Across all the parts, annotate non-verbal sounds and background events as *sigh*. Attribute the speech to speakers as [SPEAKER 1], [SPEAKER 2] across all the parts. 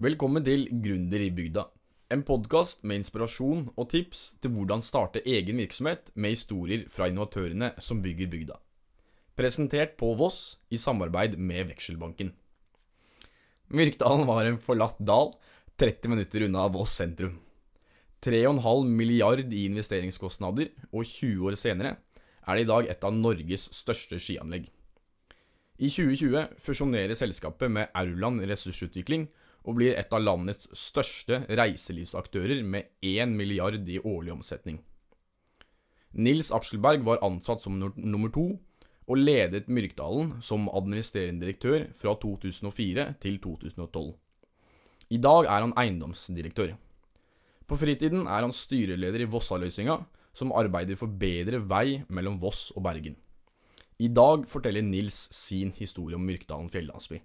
[SPEAKER 1] Velkommen til Gründer i bygda. En podkast med inspirasjon og tips til hvordan starte egen virksomhet med historier fra innovatørene som bygger bygda. Presentert på Voss i samarbeid med Vekselbanken. Myrkdalen var en forlatt dal 30 minutter unna Voss sentrum. 3,5 milliard i investeringskostnader, og 20 år senere er det i dag et av Norges største skianlegg. I 2020 fusjonerer selskapet med Aurland Ressursutvikling og blir et av landets største reiselivsaktører med 1 milliard i årlig omsetning. Nils Akselberg var ansatt som nummer to, og ledet Myrkdalen som administrerende direktør fra 2004 til 2012. I dag er han eiendomsdirektør. På fritiden er han styreleder i Vossaløysinga, som arbeider for bedre vei mellom Voss og Bergen. I dag forteller Nils sin historie om Myrkdalen fjellandsby.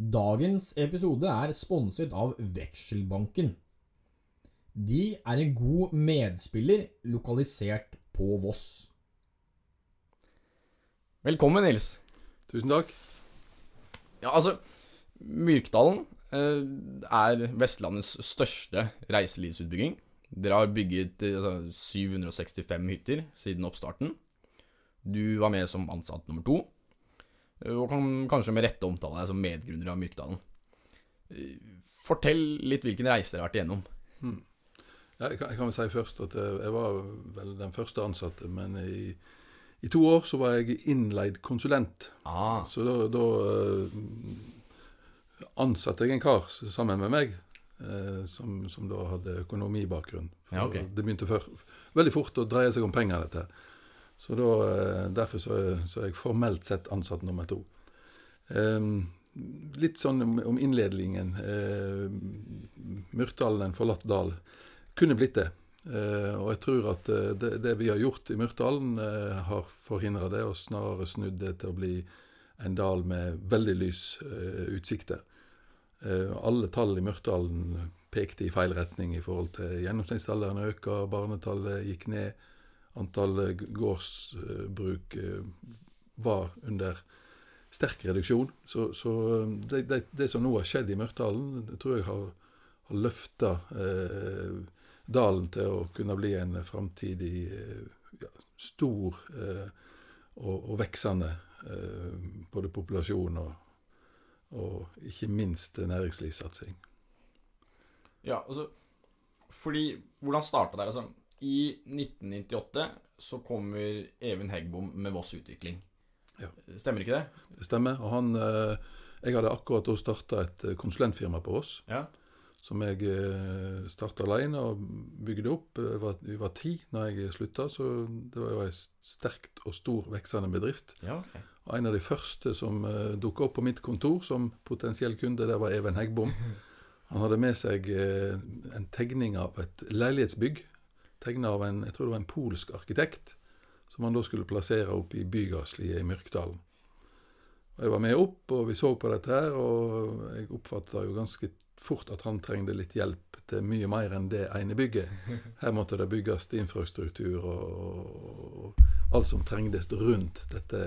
[SPEAKER 2] Dagens episode er sponset av Vekselbanken. De er en god medspiller lokalisert på Voss.
[SPEAKER 1] Velkommen, Nils.
[SPEAKER 3] Tusen takk.
[SPEAKER 1] Ja, altså Myrkdalen eh, er Vestlandets største reiselivsutbygging. Dere har bygget eh, altså, 765 hytter siden oppstarten. Du var med som ansatt nummer to, og kan kanskje med rette omtale deg som medgrunner av Myrkdalen. Eh, fortell litt hvilken reise dere har vært igjennom.
[SPEAKER 3] Hmm. Jeg, kan, jeg, kan, vel si først at jeg var vel den første ansatte, men i i to år så var jeg innleid konsulent.
[SPEAKER 1] Ah.
[SPEAKER 3] Så da, da uh, ansatte jeg en kar sammen med meg, som, som, da hadde økonomibakgrunn.
[SPEAKER 1] Ja, okay.
[SPEAKER 3] Det begynte før, veldig fort å dreie seg om penger, dette. Så da, uh, derfor så, så, er jeg formelt sett ansatt nummer to. Um, litt sånn om, innledningen. Myrtdalen, en forlatt dal, kunne blitt det. Uh, og jeg tror at uh, det, det, vi har gjort i Myrtdalen, uh, har forhindra det, og snarere snudd det til å bli en dal med veldig lys utsikter. alle tall i Myrtdalen pekte i feil retning i forhold til gjennomsnittsalderen øker, barnetallet gikk ned, antallet gårdsbruk var under sterk reduksjon. Så, så det, det, det, som nå har skjedd i Mørtdalen, tror jeg har, har løfta eh, dalen til å kunne bli en framtidig eh, ja, stor eh, og, og, veksende eh, både populasjon og, og ikke minst næringslivssatsing.
[SPEAKER 1] Ja, altså Fordi Hvordan starta det? Altså, I 1998 så kommer Even Heggbom med Voss Utvikling.
[SPEAKER 3] Ja.
[SPEAKER 1] Stemmer ikke det?
[SPEAKER 3] Det stemmer. Og han Jeg hadde akkurat da starta et konsulentfirma på Voss.
[SPEAKER 1] Ja
[SPEAKER 3] som jeg eh, starta alene og bygde opp. Vi var ti når jeg slutta, så det var jo ei sterkt og stor veksende bedrift.
[SPEAKER 1] Ja, okay.
[SPEAKER 3] Og en av de første som uh, dukka opp på mitt kontor som potensiell kunde, det var Even Heggbom. *laughs* Han hadde med seg en tegning av et leilighetsbygg. Tegna av en jeg tror det var en polsk arkitekt, som han da skulle plassere opp i bygassliet i Myrkdalen. Og Jeg var med opp, og vi så på dette her, og jeg oppfatta jo ganske fort at han trengte litt hjelp til mye mer enn det ene bygget. *laughs* Her måtte det bygges infrastruktur og, og alt som trengtes rundt dette,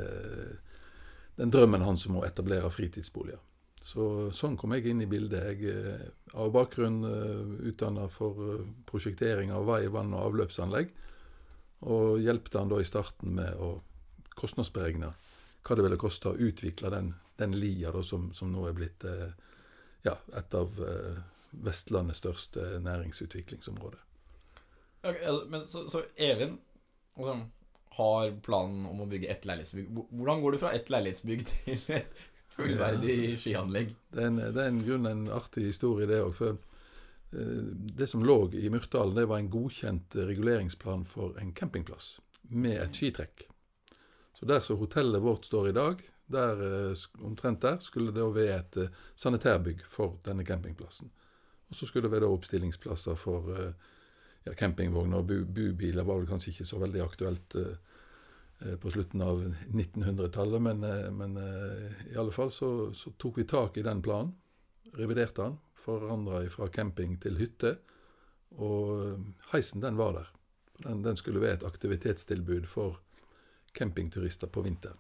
[SPEAKER 3] den drømmen hans om å etablere fritidsboliger. Så, sånn kom jeg inn i bildet. Jeg har av bakgrunn uh, utdanna for uh, prosjektering av vei, vann og avløpsanlegg. Og hjelpte han da i starten med å kostnadsberegne hva det ville koste å utvikle den, den lia da, som, som, nå er blitt ja, et av eh, Vestlandets største næringsutviklingsområde.
[SPEAKER 1] Okay, men så, så Evin altså, har planen om å bygge ett leilighetsbygg. Hvordan går du fra ett leilighetsbygg til et fullverdig skianlegg?
[SPEAKER 3] Det er, en, det er en grunn en artig historie, det òg. For eh, det som lå i Myrtdalen, det var en godkjent reguleringsplan for en campingplass med et skitrekk. Så der som hotellet vårt står i dag, der, eh, omtrent der skulle det være et eh, sanitærbygg for denne campingplassen. Og så skulle det være oppstillingsplasser for ja, campingvogner og bu bubiler. var vel kanskje ikke så veldig aktuelt på slutten av 1900-tallet, men, men, i alle fall så, så, tok vi tak i den planen. Reviderte den, forandra fra camping til hytte. Og heisen, den var der. Den, den skulle være et aktivitetstilbud for campingturister på vinteren.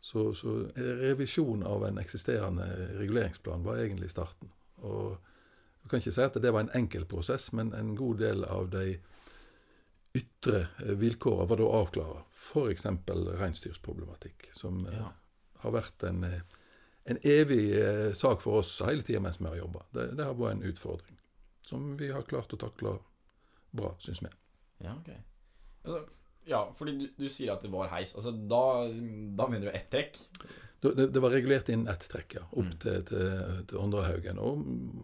[SPEAKER 3] Så, så revisjon av en eksisterende reguleringsplan var egentlig starten. Og jeg kan ikke si at det var en enkel prosess, men en god del av de ytre vilkårene var da avklara. F.eks. reinsdyrsproblematikk, som eh,
[SPEAKER 1] Ja.
[SPEAKER 3] har vært en, eh, en evig eh, sak for oss hele tida mens vi har jobba. Det, det har vært en utfordring som vi har klart å takle bra, syns vi.
[SPEAKER 1] Ja, ok. Altså, ja, fordi du, du sier at det var heis. Altså, da, da mener du ett trekk?
[SPEAKER 3] Det, det var regulert inn ett trekk, ja, opp
[SPEAKER 1] Mm.
[SPEAKER 3] til, til, til Åndrehaugen. Og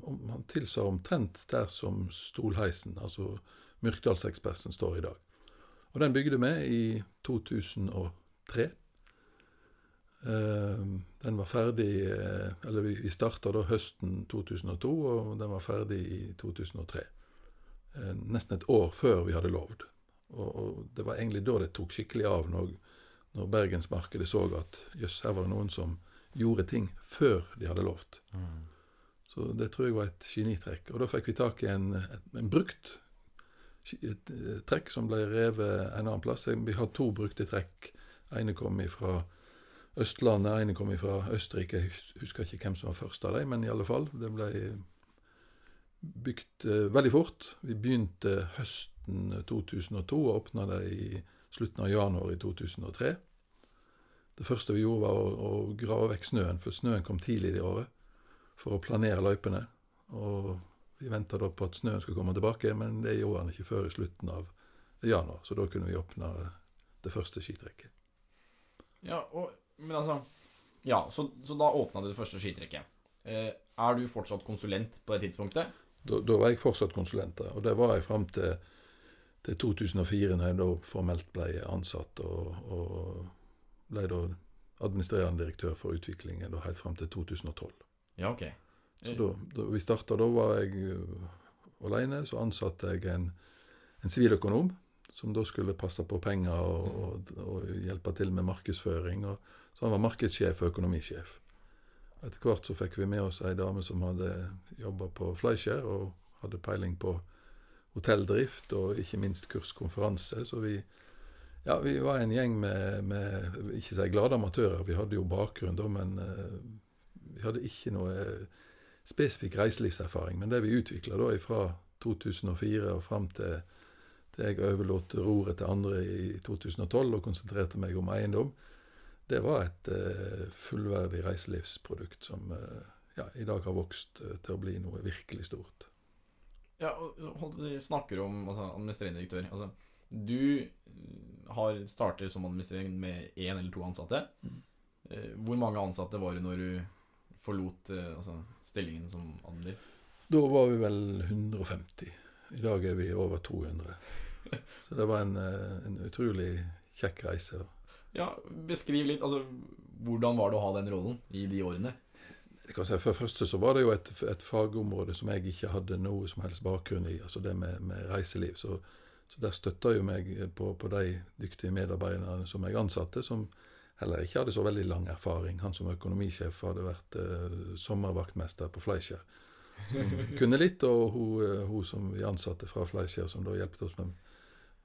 [SPEAKER 3] om, han tilsvarer omtrent der som Stolheisen, altså Myrkdalsekspressen, står i dag. Og den bygde vi i 2003. Eh, den var ferdig eh, Eller vi, starta da høsten 2002, og den var ferdig i 2003. Eh, nesten et år før vi hadde lovd. Og, det var egentlig da det tok skikkelig av, når, når bergensmarkedet så at jøss, her var det noen som gjorde ting før de hadde lovt. Så det tror jeg var et genitrekk. Og da fikk vi tak i en, en brukt trekk som ble revet en annen plass. Vi har to brukte trekk. ene kom fra Østlandet, ene kom fra Østerrike. Jeg husker ikke hvem som var først av dem, men i alle fall. Det ble bygd eh, veldig fort. Vi begynte høsten 2002 og åpna det i slutten av januar i 2003. Det første vi gjorde, var å, å grave vekk snøen, for snøen kom tidlig det året. For å planere løypene. Og vi venta da på at snøen skulle komme tilbake, men det gjorde han ikke før i slutten av januar. Så da kunne vi åpne det første skitrekket.
[SPEAKER 1] Ja, og, men altså Ja, så, så da åpna du det første skitrekket. Eh, er du fortsatt konsulent på det tidspunktet?
[SPEAKER 3] Da, da var jeg fortsatt konsulent, og det var jeg fram til, til 2004, når jeg da formelt ble ansatt og, og ble da administrerende direktør for utviklingen da helt fram til 2012.
[SPEAKER 1] Ja, ok.
[SPEAKER 3] Så da, da vi starta, da var jeg aleine. alene. Så ansatte jeg en, en siviløkonom som da skulle passe på penger og, og, og hjelpe til med markedsføring. Og, så han var markedssjef og økonomisjef. Etter hvert så fikk vi med oss ei dame som hadde jobba på Fleischer og hadde peiling på hotelldrift og ikke minst kurskonferanse. Så vi, ja, vi var en gjeng med, med ikke si glade amatører. Vi hadde jo bakgrunn da, men uh, vi hadde ikke noe eh, spesifikk reiselivserfaring. Men det vi utvikla da fra 2004 og fram til, til jeg overlot roret til andre i 2012 og konsentrerte meg om eiendom, det var et eh, fullverdig reiselivsprodukt som eh, ja, i dag har vokst eh, til å bli noe virkelig stort.
[SPEAKER 1] Ja, og vi snakker om altså, administrerende direktør. Altså, du eh, har startet som administrerende med én eller to ansatte.
[SPEAKER 3] Mm.
[SPEAKER 1] Eh, hvor mange ansatte var det når du forlot eh, altså, stillingen som admin?
[SPEAKER 3] Da var vi vel 150. I dag er vi over 200. Så det var en, eh, en utrolig kjekk reise. da.
[SPEAKER 1] Ja, beskriv litt. Altså, hvordan var det å ha den rollen i de årene?
[SPEAKER 3] Si, For det første så var det jo et, et fagområde som jeg ikke hadde noe som helst bakgrunn i, altså det med, med reiseliv. Så, så der støtta jo meg på, på de dyktige medarbeiderne som jeg ansatte, som heller ikke hadde så veldig lang erfaring. Han som økonomisjef hadde vært eh, sommervaktmester på Fleischer. Hun kunne litt, og hun, eh, hun som vi ansatte fra Fleischer, som da hjelpet oss med,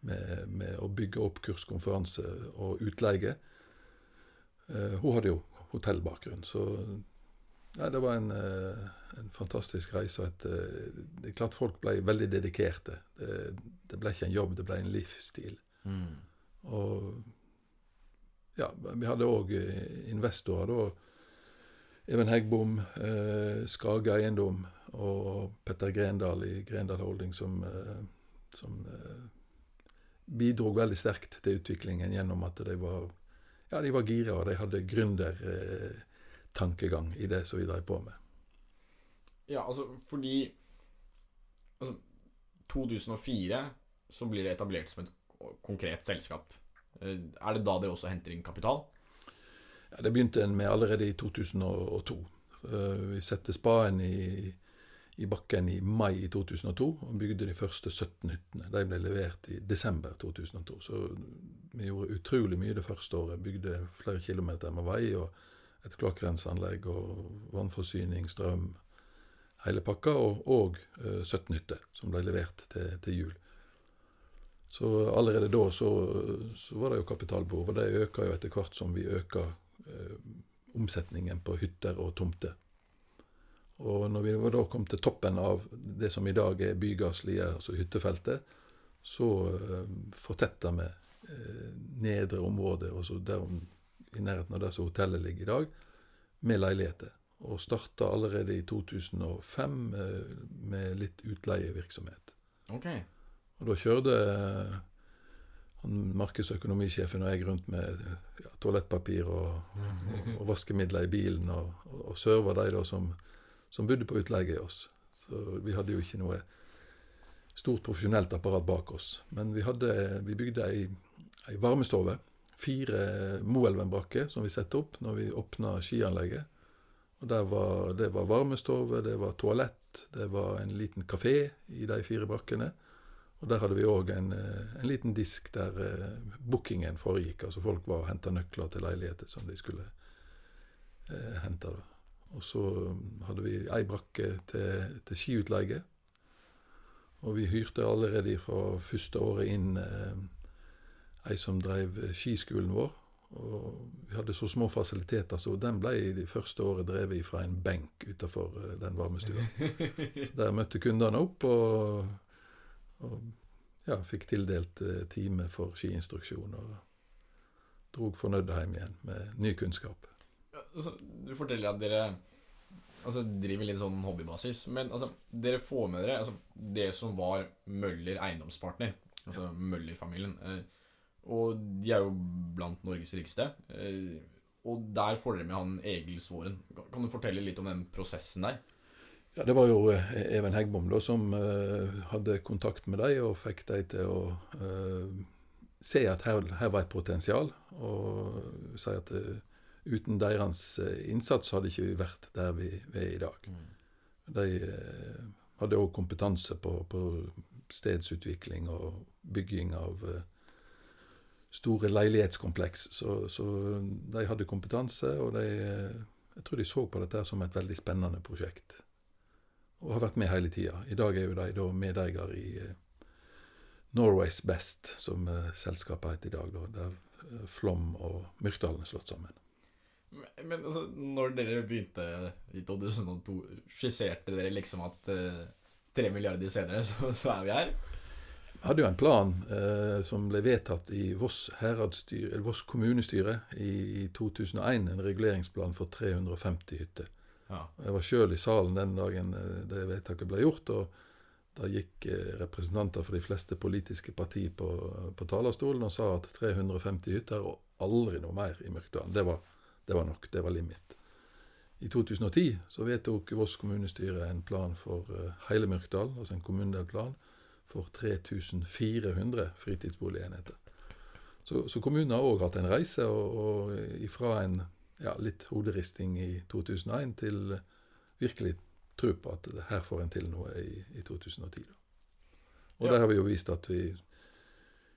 [SPEAKER 3] med, med å bygge opp kurskonferanse og utleie. Eh, hun hadde jo hotellbakgrunn, så ja, det var en, eh, en fantastisk reise. og Et, eh, det er klart folk ble veldig dedikerte. Det, det ble ikke en jobb, det ble en livsstil.
[SPEAKER 1] Mm.
[SPEAKER 3] Og ja, vi hadde òg investorer, da. Even Heggbom, eh, Skage Eiendom og Petter Grendal i Grendal Holding som, eh, som eh, bidro veldig sterkt til utviklingen gjennom at de var ja, var gira, og de hadde gründertankegang i det som vi drev på med.
[SPEAKER 1] Ja, altså fordi altså, 2004 så blir det etablert som et konkret selskap. Eh, Er det da dere også henter inn kapital?
[SPEAKER 3] Ja, det begynte en med allerede i 2002. Eh, Vi satte spaden i, i bakken i mai i 2002 og bygde de første 17 hyttene. De ble levert i desember 2002. Så vi gjorde utrolig mye det første året. Bygde flere kilometer med vei og et kloakkrenseanlegg og vannforsyning, strøm, hele pakka. Og, og eh, 17 hytter som ble levert til, til jul. Så allerede da så, så var det jo kapitalbehov, og det øker jo etter hvert som vi øker eh, omsetningen på hytter og tomter. Og når vi da kom til toppen av det som i dag er Bygardslie, altså hyttefeltet, så eh, fortetta vi eh, nedre område, altså der, i nærheten av der som hotellet ligger i dag, med leiligheter. Og starta allerede i 2005 eh, med litt utleievirksomhet.
[SPEAKER 1] Ok.
[SPEAKER 3] Og da kjørte uh, han markedsøkonomisjefen og jeg rundt med ja, toalettpapir og, og, og, vaskemidler i bilen, og, og, og serva de da som som bodde på utleie i oss. Så vi hadde jo ikke noe stort profesjonelt apparat bak oss. Men vi, hadde, vi bygde ei, ei varmestove. Fire Moelven-brakker som vi satte opp når vi åpna skianlegget. Og var, Det var varmestove, det var toalett, det var en liten kafé i de fire brakkene. Og der hadde vi òg en, en, liten disk der eh, bookingen foregikk. Altså folk var og henta nøkler til leiligheter som de skulle eh, hente. da. Og så um, hadde vi ei brakke til, til skiutleie. Og vi hyrte allerede fra første året inn eh, ei som drev skiskolen vår. Og vi hadde så små fasiliteter, så den ble i det første året drevet fra en benk utafor eh, den varmestua. *laughs* Så der møtte kundene opp og, og ja, fikk tildelt eh, time for skiinstruksjon. Og drog fornøyd hjem igjen med ny kunnskap
[SPEAKER 1] altså, Du forteller at dere altså, driver litt sånn hobbybasis. Men altså, dere får med dere altså, det som var Møller eiendomspartner. Altså ja. Møller-familien. Eh, og de er jo blant Norges rikeste. Eh, og der får dere med han Egil Svoren. Kan du fortelle litt om den prosessen der?
[SPEAKER 3] Ja, Det var jo eh, Even Heggbom da, som uh, hadde kontakt med dem og fikk dem til å uh, se at her, her, var et potensial. Og si at uh, uten deres innsats hadde ikke vi vært der vi, vi er i dag. Mm. De hadde òg kompetanse på, på, stedsutvikling og bygging av store leilighetskompleks. Så, så, de hadde kompetanse, og de, jeg tror de så på dette som et veldig spennende prosjekt. Og har vært med hele tida. I dag er jo de da medeier i Norway's Best, som selskapet heter i dag. Da, der Flom og Myrkdalen er slått sammen.
[SPEAKER 1] Men altså, når dere begynte i 2002, skisserte dere liksom at eh, tre milliarder senere, så, *laughs* så, er vi her?
[SPEAKER 3] Vi hadde jo en plan uh, som ble vedtatt i Voss, Voss kommunestyre i, i, 2001. En reguleringsplan for 350 hytter. Ja. Jeg var sjøl i salen den dagen uh, det vedtaket ble gjort. og da gikk representanter for de fleste politiske partier på, på talerstolen og sa at 350 hytter og aldri noe mer i Myrkdalen. Det var det var nok. Det var limit. I 2010 så vedtok Voss kommunestyre en plan for uh, hele Myrkdal, altså en kommunedelplan, for 3400 fritidsboligenheter. Så, så kommunen har òg hatt en reise, og, og ifra en ja, litt hoderisting i 2001 til virkelig tro på at her får en til noe i, i 2010. Da. Og ja. der har vi jo vist at vi,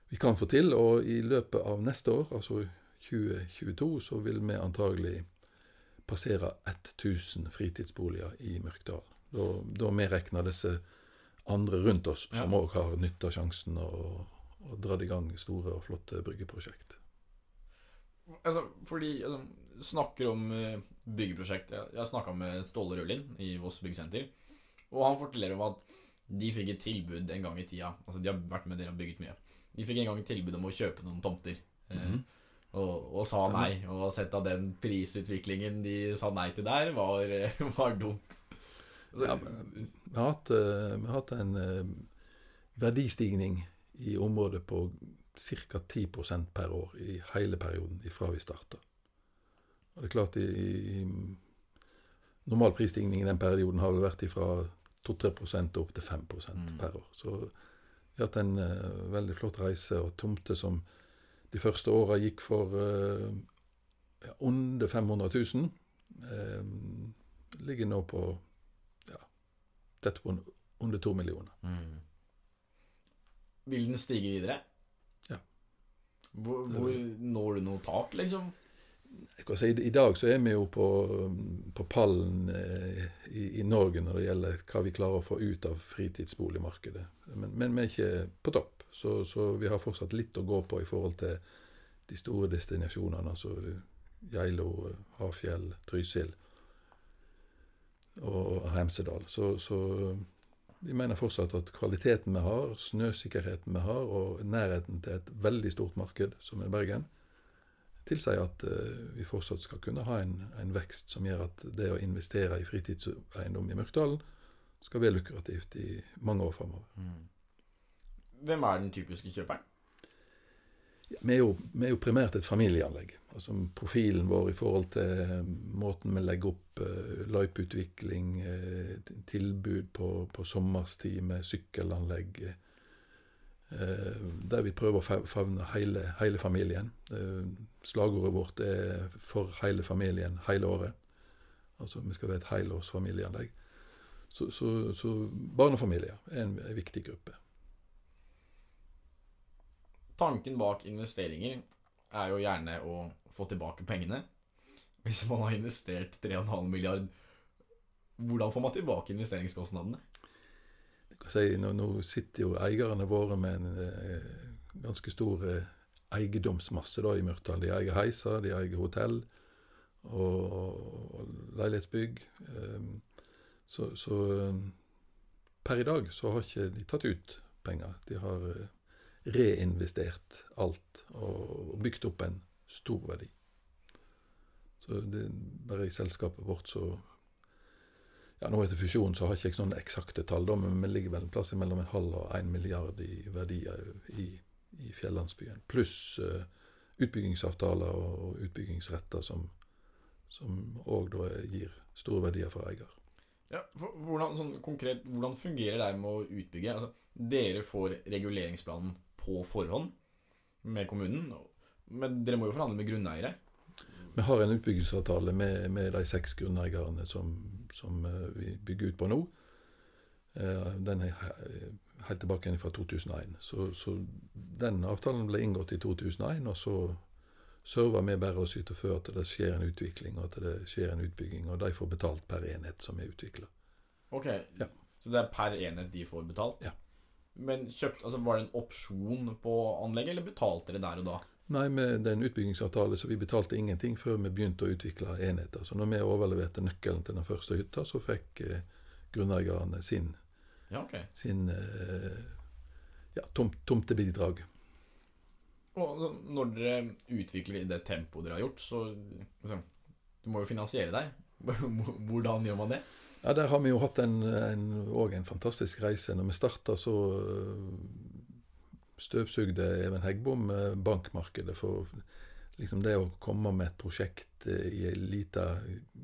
[SPEAKER 3] vi kan få til, og i løpet av neste år, altså 2022 så vil vi antagelig passere 1000 fritidsboliger i Mørkdal. Da, da vi regner disse andre rundt oss som òg har nytta sjansen og, og dratt i gang store og flotte bryggeprosjekt.
[SPEAKER 1] Altså, fordi altså, snakker om uh, byggeprosjekt Jeg, snakka med Ståle Rødlin i Voss byggesenter. Og han forteller om at de fikk et tilbud en gang i tida. Altså, de har vært med dere og bygget mye. De fikk en gang et tilbud om å kjøpe noen tomter. Mm -hmm. Og, og, sa Stemmer. nei. Og sett at den prisutviklingen de sa nei til der, var, *laughs* var dumt.
[SPEAKER 3] Altså, ja, vi, har hatt, eh, vi har hatt en eh, verdistigning i området på ca. 10% per år i hele perioden ifra vi starta. Og det er klart i, i Normal prisstigning i den perioden har vel vært fra 2-3 opp til 5 mm. per år. Så vi har hatt en uh, veldig flott reise, og tomter som de første åra gikk for uh, under 500 000. Uh, ligger nå på ja, tett på under to millioner. Mm.
[SPEAKER 1] Vil den stige videre?
[SPEAKER 3] Ja.
[SPEAKER 1] Hvor, hvor når du noe tak, liksom?
[SPEAKER 3] Si, I dag så er vi jo på, på pallen eh, i, i, Norge når det gjelder hva vi klarer å få ut av fritidsboligmarkedet. Men, men vi er ikke på topp. Så, så, vi har fortsatt litt å gå på i forhold til de store destinasjonene. Altså Geilo, Hafjell, Trysil og Hemsedal. Så, så vi mener fortsatt at kvaliteten vi har, snøsikkerheten vi har, og nærheten til et veldig stort marked, som er Bergen, tilsier at uh, vi fortsatt skal kunne ha en, en, vekst som gjør at det å investere i fritidseiendom i Mørkdalen skal være lukrativt i mange år framover.
[SPEAKER 1] Mm. Hvem er den typiske kjøperen?
[SPEAKER 3] Ja, vi, er jo, vi, er jo, primært et familieanlegg. Altså Profilen vår i forhold til eh, måten vi legger opp uh, løypeutvikling, uh, tilbud på, på sommerstid med sykkelanlegg, Eh, der vi prøver å favne hele, hele familien. Eh, slagordet vårt er 'for hele familien hele året'. Altså vi skal være et helårsfamilieanlegg. Så, så, så barnefamilier er en viktig gruppe.
[SPEAKER 1] Tanken bak investeringer er jo gjerne å få tilbake pengene. Hvis man har investert 3,5 milliard, hvordan får man tilbake investeringskostnadene?
[SPEAKER 3] Si, nå, nå, sitter jo eierne våre med en eh, ganske stor eh, eiendomsmasse da, i Myrtdal. De eier heiser, de eier hotell og, og leilighetsbygg. Eh, så, så um, per i dag så har ikke de tatt ut penger. De har uh, reinvestert alt og, og bygd opp en stor verdi. Så det, bare i selskapet vårt så ja, Nå etter fusjonen så har ikke jeg sånne eksakte tall, da, men vi ligger vel en plass mellom en halv og en milliard i verdier i, i fjellandsbyen. Pluss uh, utbyggingsavtaler og utbyggingsretter som òg da gir store verdier for eier.
[SPEAKER 1] Ja, for, hvordan, sånn konkret, hvordan fungerer det med å utbygge? Altså, dere får reguleringsplanen på forhånd med kommunen, men dere må jo forhandle med grunneiere?
[SPEAKER 3] Vi har en utbyggingsavtale med, med de seks grunneierne som, som, eh, vi bygger ut på nå. Eh, den er helt tilbake igjen fra 2001. Så, så, den avtalen ble inngått i 2001, og så server vi bare og syter for at det skjer en utvikling, og at det skjer en utbygging. Og de får betalt per enhet som er utvikla.
[SPEAKER 1] Ok, ja. så det er per enhet de får betalt?
[SPEAKER 3] Ja.
[SPEAKER 1] Men kjøpt, altså Var det en opsjon på anlegget, eller betalte dere der og da?
[SPEAKER 3] Nei, med den utbyggingsavtalen så vi betalte ingenting før vi begynte å utvikle enheter. Så når vi overleverte nøkkelen til den første hytta, så fikk eh, grunneierne sin,
[SPEAKER 1] ja, okay.
[SPEAKER 3] sin eh, ja, tom, tomtebidrag.
[SPEAKER 1] Og når dere utvikler i det tempoet dere har gjort, så altså, Du må jo finansiere deg. *laughs* Hvordan gjør man det?
[SPEAKER 3] Ja, Der har vi jo hatt en, en, en fantastisk reise. Når vi starta, så støvsugde Even Heggbom bankmarkedet. For liksom det å komme med et prosjekt eh, i en, lita,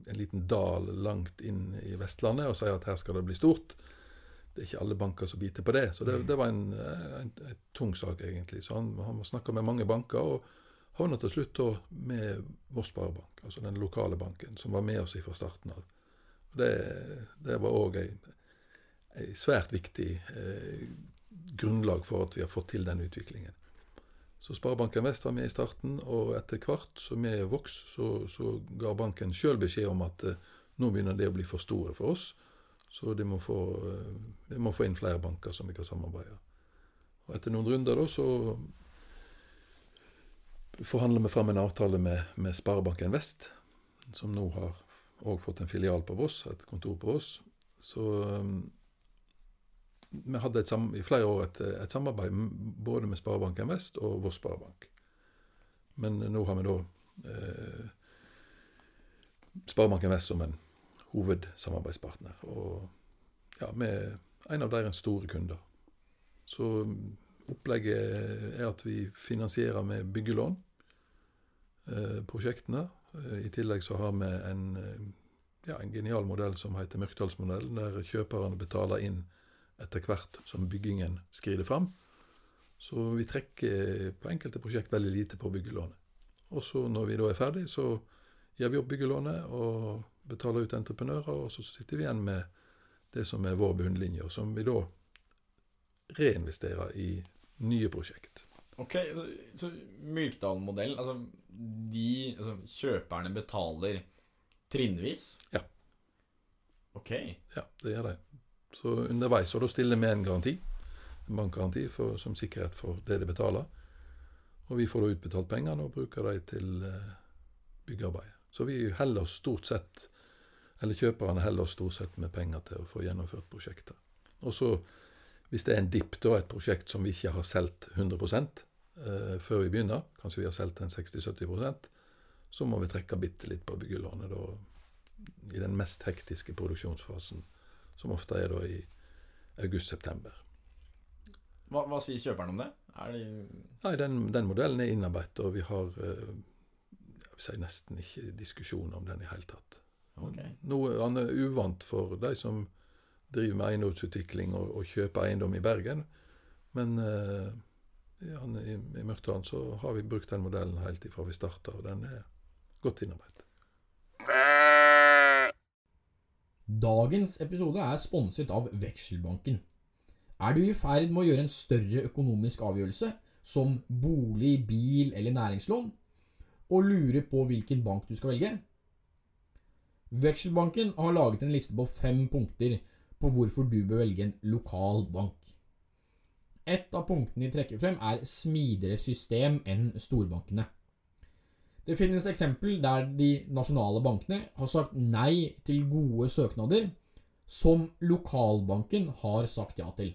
[SPEAKER 3] en liten dal langt inn i Vestlandet og si at her skal det bli stort Det er ikke alle banker som biter på det. Så det, det var en, en, en, tung sak, egentlig. Så han, han snakka med mange banker. og havna til slutt da med Voss sparebank, altså den lokale banken, som var med oss fra starten av. Og det, det var òg ei, svært viktig eh, grunnlag for at vi har fått til den utviklingen. Så Sparebanken Vest var med i starten, og etter hvert som vi vokste, så, så ga banken sjøl beskjed om at eh, nå begynner det å bli for store for oss, så de må få, eh, de må få inn flere banker som vi kan samarbeide. Og Etter noen runder da, så forhandler vi fram en avtale med, med Sparebanken Vest, som nå har òg fått en filial på Voss, et kontor på Voss. Så vi hadde i flere år et, et, samarbeid både med Sparebanken Vest og Voss Sparebank. Men nå har vi da eh, Sparebanken Vest som en hovedsamarbeidspartner. Og ja, vi er en av deres store kunder. Så opplegget er at vi finansierer med byggelån eh, prosjektene. Eh, I tillegg så har vi en, eh, ja, en genial modell som heter Mørkdalsmodellen, der kjøperne betaler inn etter hvert som byggingen skrider fram. Så vi trekker på enkelte prosjekt veldig lite på byggelånet. Og så når vi da er ferdig, så gir vi opp byggelånet og betaler ut entreprenører, og så sitter vi igjen med det som er vår bunnlinje, og som vi da reinvesterer i nye prosjekt.
[SPEAKER 1] Ok, Så, så Myrkdal-modellen altså, de, altså kjøperne betaler trinnvis?
[SPEAKER 3] Ja.
[SPEAKER 1] Ok.
[SPEAKER 3] Ja, det gjør de. Så underveis, og da stiller vi en garanti, en bankgaranti for, som sikkerhet for det de betaler. Og vi får da utbetalt pengene og bruker dem til byggearbeid. byggearbeidet. Så vi heller oss stort sett, eller kjøperne heller oss stort sett med penger til å få gjennomført prosjekter. Og så, hvis det er en dipp, da, et prosjekt som vi ikke har solgt 100 eh, før vi begynner, kanskje vi har solgt en 60-70% så må vi trekke bitte litt på byggelånet da, i den mest hektiske produksjonsfasen, som ofte er da i august-september.
[SPEAKER 1] Hva, hva sier kjøperen om det? Er de
[SPEAKER 3] Nei, den, den modellen er innarbeidet, og vi har eh, si nesten ikke diskusjon om den i hele tatt.
[SPEAKER 1] Okay.
[SPEAKER 3] Noe han er uvant for de som driver med eiendomsutvikling og, og kjøper eiendom i Bergen. Men eh, i, i Mørkdalen så har vi brukt den modellen helt ifra vi starta, og den er godt innarbeidet.
[SPEAKER 2] Dagens episode er sponset av Vekselbanken. Er du i ferd med å gjøre en større økonomisk avgjørelse, som bolig, bil eller næringslån, og lurer på hvilken bank du skal velge? Vekselbanken har laget en liste på fem punkter på hvorfor du bør velge en lokal bank. Et av punktene de trekker frem, er smidigere system enn storbankene. Det finnes eksempel der de nasjonale bankene har sagt nei til gode søknader som lokalbanken har sagt ja til.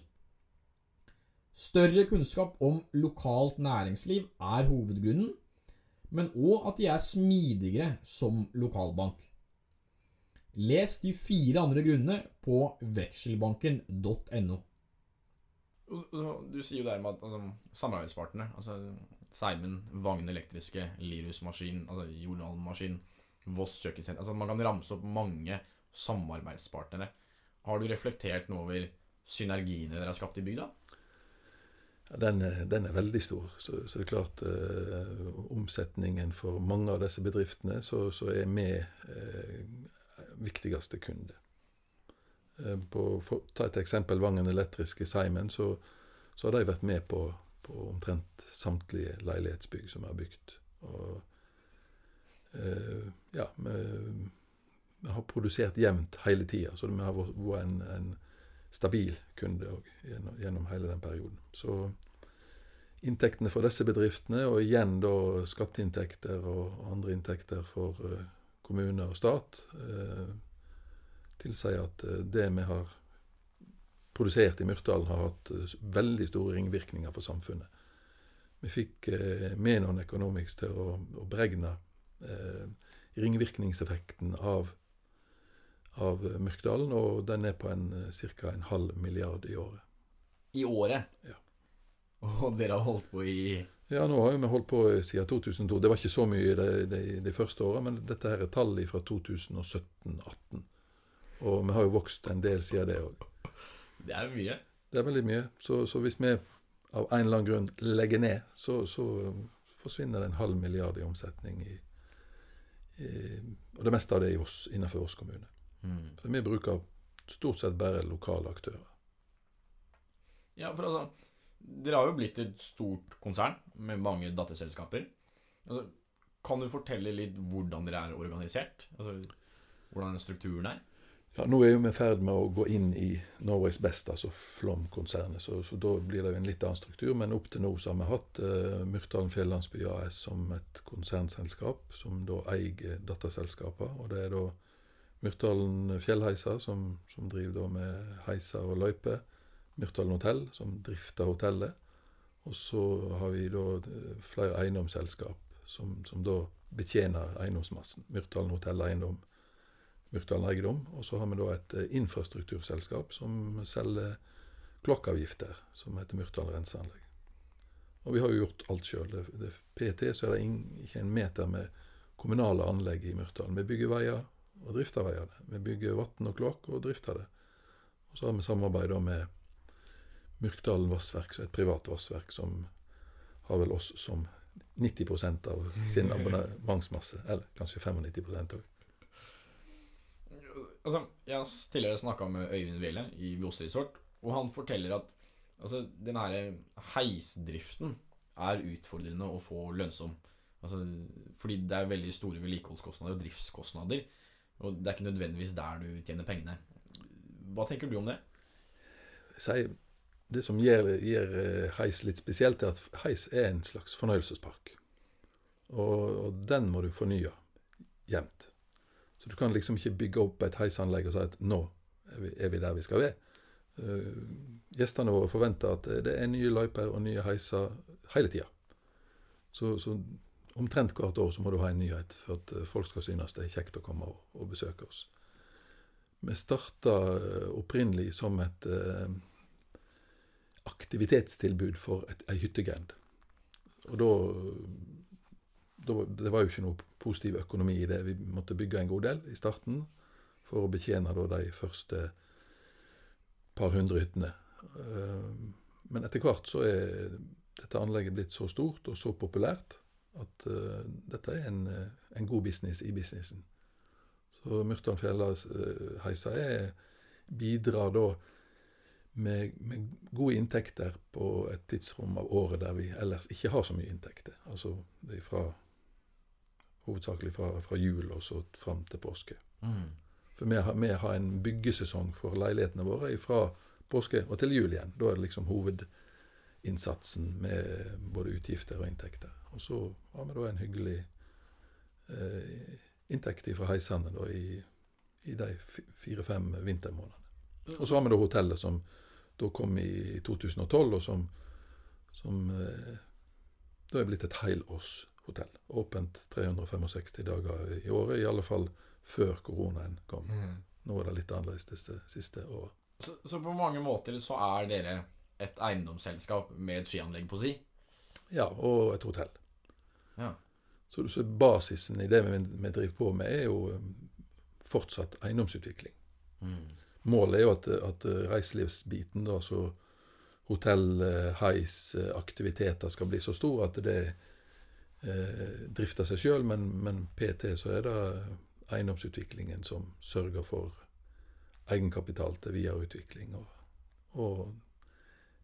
[SPEAKER 2] Større kunnskap om lokalt næringsliv er hovedgrunnen, men òg at de er smidigere som lokalbank. Les de fire andre grunnene på vekselbanken.no.
[SPEAKER 1] Du sier jo det med at altså, samarbeidspartnere altså Seimen, Vagn Elektriske, Lirus Maskin, altså Jordal Maskin, Voss Kjøkkensenter altså Man kan ramse opp mange samarbeidspartnere. Har du reflektert noe over synergiene dere har skapt i bygda?
[SPEAKER 3] Ja, den, den er veldig stor. Så, så det er klart eh, omsetningen for mange av disse bedriftene, så, så er vi eh, viktigste kunde. Eh, på, for, ta et eksempel Vangen Elektriske Simon, så, så har de vært med på, på omtrent samtlige leilighetsbygg som er bygd. Og eh, ja, vi, vi har produsert jevnt hele tida, så vi har vært en, en stabil kunde òg gjennom, gjennom hele den perioden. Så inntektene for disse bedriftene, og igjen da skatteinntekter og andre inntekter for eh, kommune og stat, eh, tilsier at eh, det vi har produsert i Myrtdalen, har hatt eh, veldig store ringvirkninger for samfunnet. Vi fikk eh, Menon Economics til å, å beregne eh, ringvirkningseffekten av, av Myrkdalen, og den er på en ca. en halv milliard i året.
[SPEAKER 1] I året?
[SPEAKER 3] Ja.
[SPEAKER 1] Og dere har holdt på i
[SPEAKER 3] Ja, nå har vi holdt på siden 2002. Det var ikke så mye de, de, de første åra, men dette her er tall fra 2017-18. Og vi har jo vokst en del siden det òg.
[SPEAKER 1] Det er mye.
[SPEAKER 3] Det er veldig mye. Så, så hvis vi av en eller annen grunn legger ned, så, så forsvinner det en halv milliard i omsetning. I, i, og det meste av det i Voss, innenfor Voss kommune.
[SPEAKER 1] Mm.
[SPEAKER 3] Så vi bruker stort sett bare lokale aktører.
[SPEAKER 1] Ja, for altså Dere har jo blitt et stort konsern med mange datterselskaper. Altså, kan du fortelle litt hvordan dere er organisert? Altså, hvordan strukturen er?
[SPEAKER 3] Ja, Nå er jo vi i ferd med å gå inn i Norway's Best, altså Flom-konsernet. Så, så da blir det jo en litt annen struktur. Men opp til nå så har vi hatt uh, Myrtdalen Fjellandsby AS som et konsernselskap, som da eier datterselskaper. Og det er da Myrtdalen Fjellheiser, som, som driver med heiser og løyper. Myrtdalen Hotell, som drifter hotellet. Og så har vi da eh, flere eiendomsselskap som, som da betjener eiendomsmassen. Myrtdalen Hotell Eiendom, Myrkdalen Eiendom. Og så har vi da et eh, infrastrukturselskap som selger klokkeavgifter, som heter Myrkdalen Renseanlegg. Og vi har jo gjort alt sjøl. PT så er det ikke en meter med kommunale anlegg i Myrkdalen. Vi bygger veier og drifter veiene. Vi bygger vann og kloakk og drifter det. Og så har vi samarbeid med Myrkdalen Vassverk, er et privat vassverk som har vel oss som 90% av sin *laughs* abonnementsmasse. Eller kanskje 95% òg.
[SPEAKER 1] Altså, Jeg har tidligere snakka med Øyvind Wele i Voss Resort, og han forteller at altså, den her heisdriften er utfordrende å få lønnsom. Altså, fordi det er veldig store vedlikeholdskostnader og driftskostnader. Og det er ikke nødvendigvis der du tjener pengene. Hva tenker du om det?
[SPEAKER 3] Si, det som gjør, gjør eh, heis litt spesielt, er at heis er en slags fornøyelsespark. Og, og den må du fornye jevnt. Så du kan liksom ikke bygge opp et heisanlegg og si at nå er vi, er der vi skal være. Uh, gjestene våre forventer at det er nye løyper og nye heiser hele tida. Så, så, omtrent hvert år så må du ha en nyhet for at eh, folk skal synes det er kjekt å komme og, og besøke oss. Vi starta opprinnelig som et uh, aktivitetstilbud for et, ei hyttegrend. Og da Det var jo ikke noe positiv økonomi i det. Vi måtte bygge en god del i starten for å betjene de første par hundre hyttene. Eh, men etter hvert så er dette anlegget blitt så stort og så populært at uh, dette er en, en, god business i businessen. Så Myrtan Fjellheisa bidrar da med, med, gode inntekter på et tidsrom av året der vi ellers ikke har så mye inntekter. Altså det er fra, hovedsakelig fra, fra jul og så fram til påske. Mm. For vi har, vi har, en byggesesong for leilighetene våre fra påske og til jul igjen. Da er det liksom hovedinnsatsen med både utgifter og inntekter. Og så har vi da en hyggelig eh, inntekt fra heisene da i, i de fire-fem vintermånedene. Og så har vi da hotellet som da kom i 2012, og som, som eh, da er blitt et helårshotell. Åpent 365 dager i året, i alle fall før koronaen kom. Mm. Nå er det litt annerledes det siste året.
[SPEAKER 1] Så, så, på mange måter så er dere et eiendomsselskap med et skianlegg på si?
[SPEAKER 3] Ja, og et hotell.
[SPEAKER 1] Ja.
[SPEAKER 3] Så, så, basisen i det vi, vi driver på med, er jo eh, fortsatt eiendomsutvikling. Mm. Målet er jo at, at reiselivsbiten, da, så hotell, heis, aktiviteter skal bli så stor at det eh, drifter seg sjøl, men, men, PT så er det eiendomsutviklingen som sørger for egenkapital til videreutvikling, og, og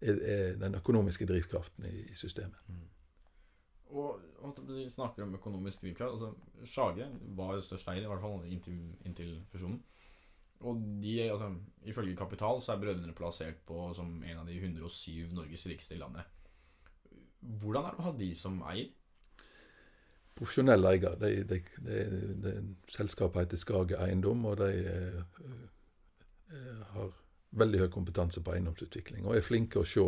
[SPEAKER 3] er, er, den økonomiske drivkraften i, i systemet. Mm.
[SPEAKER 1] Og, og snakker om økonomisk drivkraft altså Sjage var jo størst eier, i hvert fall inntil, inntil fusjonen. Og de, altså, ifølge Kapital så er brødrene plassert på som en av de 107 Norges rikeste i landet. Hvordan er det å ha de som eier?
[SPEAKER 3] Profesjonell eier. De, de, de, selskapet heter Skage Eiendom, og de eh, eh, har veldig høy kompetanse på eiendomsutvikling. Og er flinke å se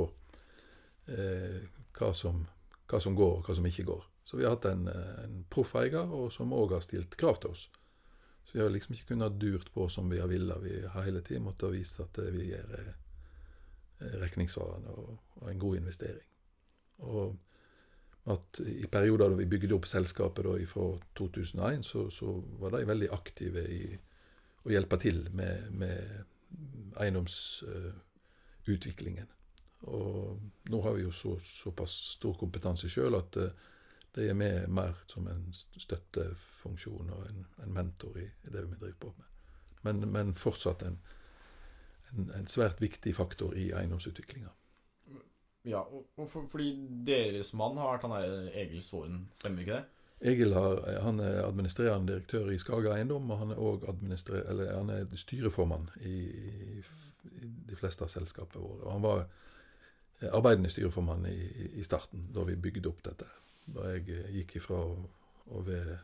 [SPEAKER 3] eh, hva, som, hva, som, går, og hva som ikke går. Så vi har hatt en, en eier, som òg har stilt krav til oss. Så vi har liksom ikke kunnet durt på som vi har villet. Vi har hele tiden måttet vise at vi er eh, regningssvarende og, og, en god investering. Og at i perioder da vi bygde opp selskapet da fra 2001, så, så, var de veldig aktive i å hjelpe til med, med eiendomsutviklingen. Uh, og nå har vi jo så, såpass stor kompetanse sjøl at uh, de er med mer som en støttefunksjon og en, en mentor i, i, det vi driver på med. Men, men fortsatt en, en, en, svært viktig faktor i eiendomsutviklinga.
[SPEAKER 1] Ja, og, og for, fordi deres mann har vært han der Egil Svåren, stemmer ikke det?
[SPEAKER 3] Egil har, han er administrerende direktør i Skaga Eiendom, og han er òg styreformann i, i, i, de fleste av selskapene våre. Og han var arbeidende styreformann i, i starten, da vi bygde opp dette da jeg eh, gikk ifra å være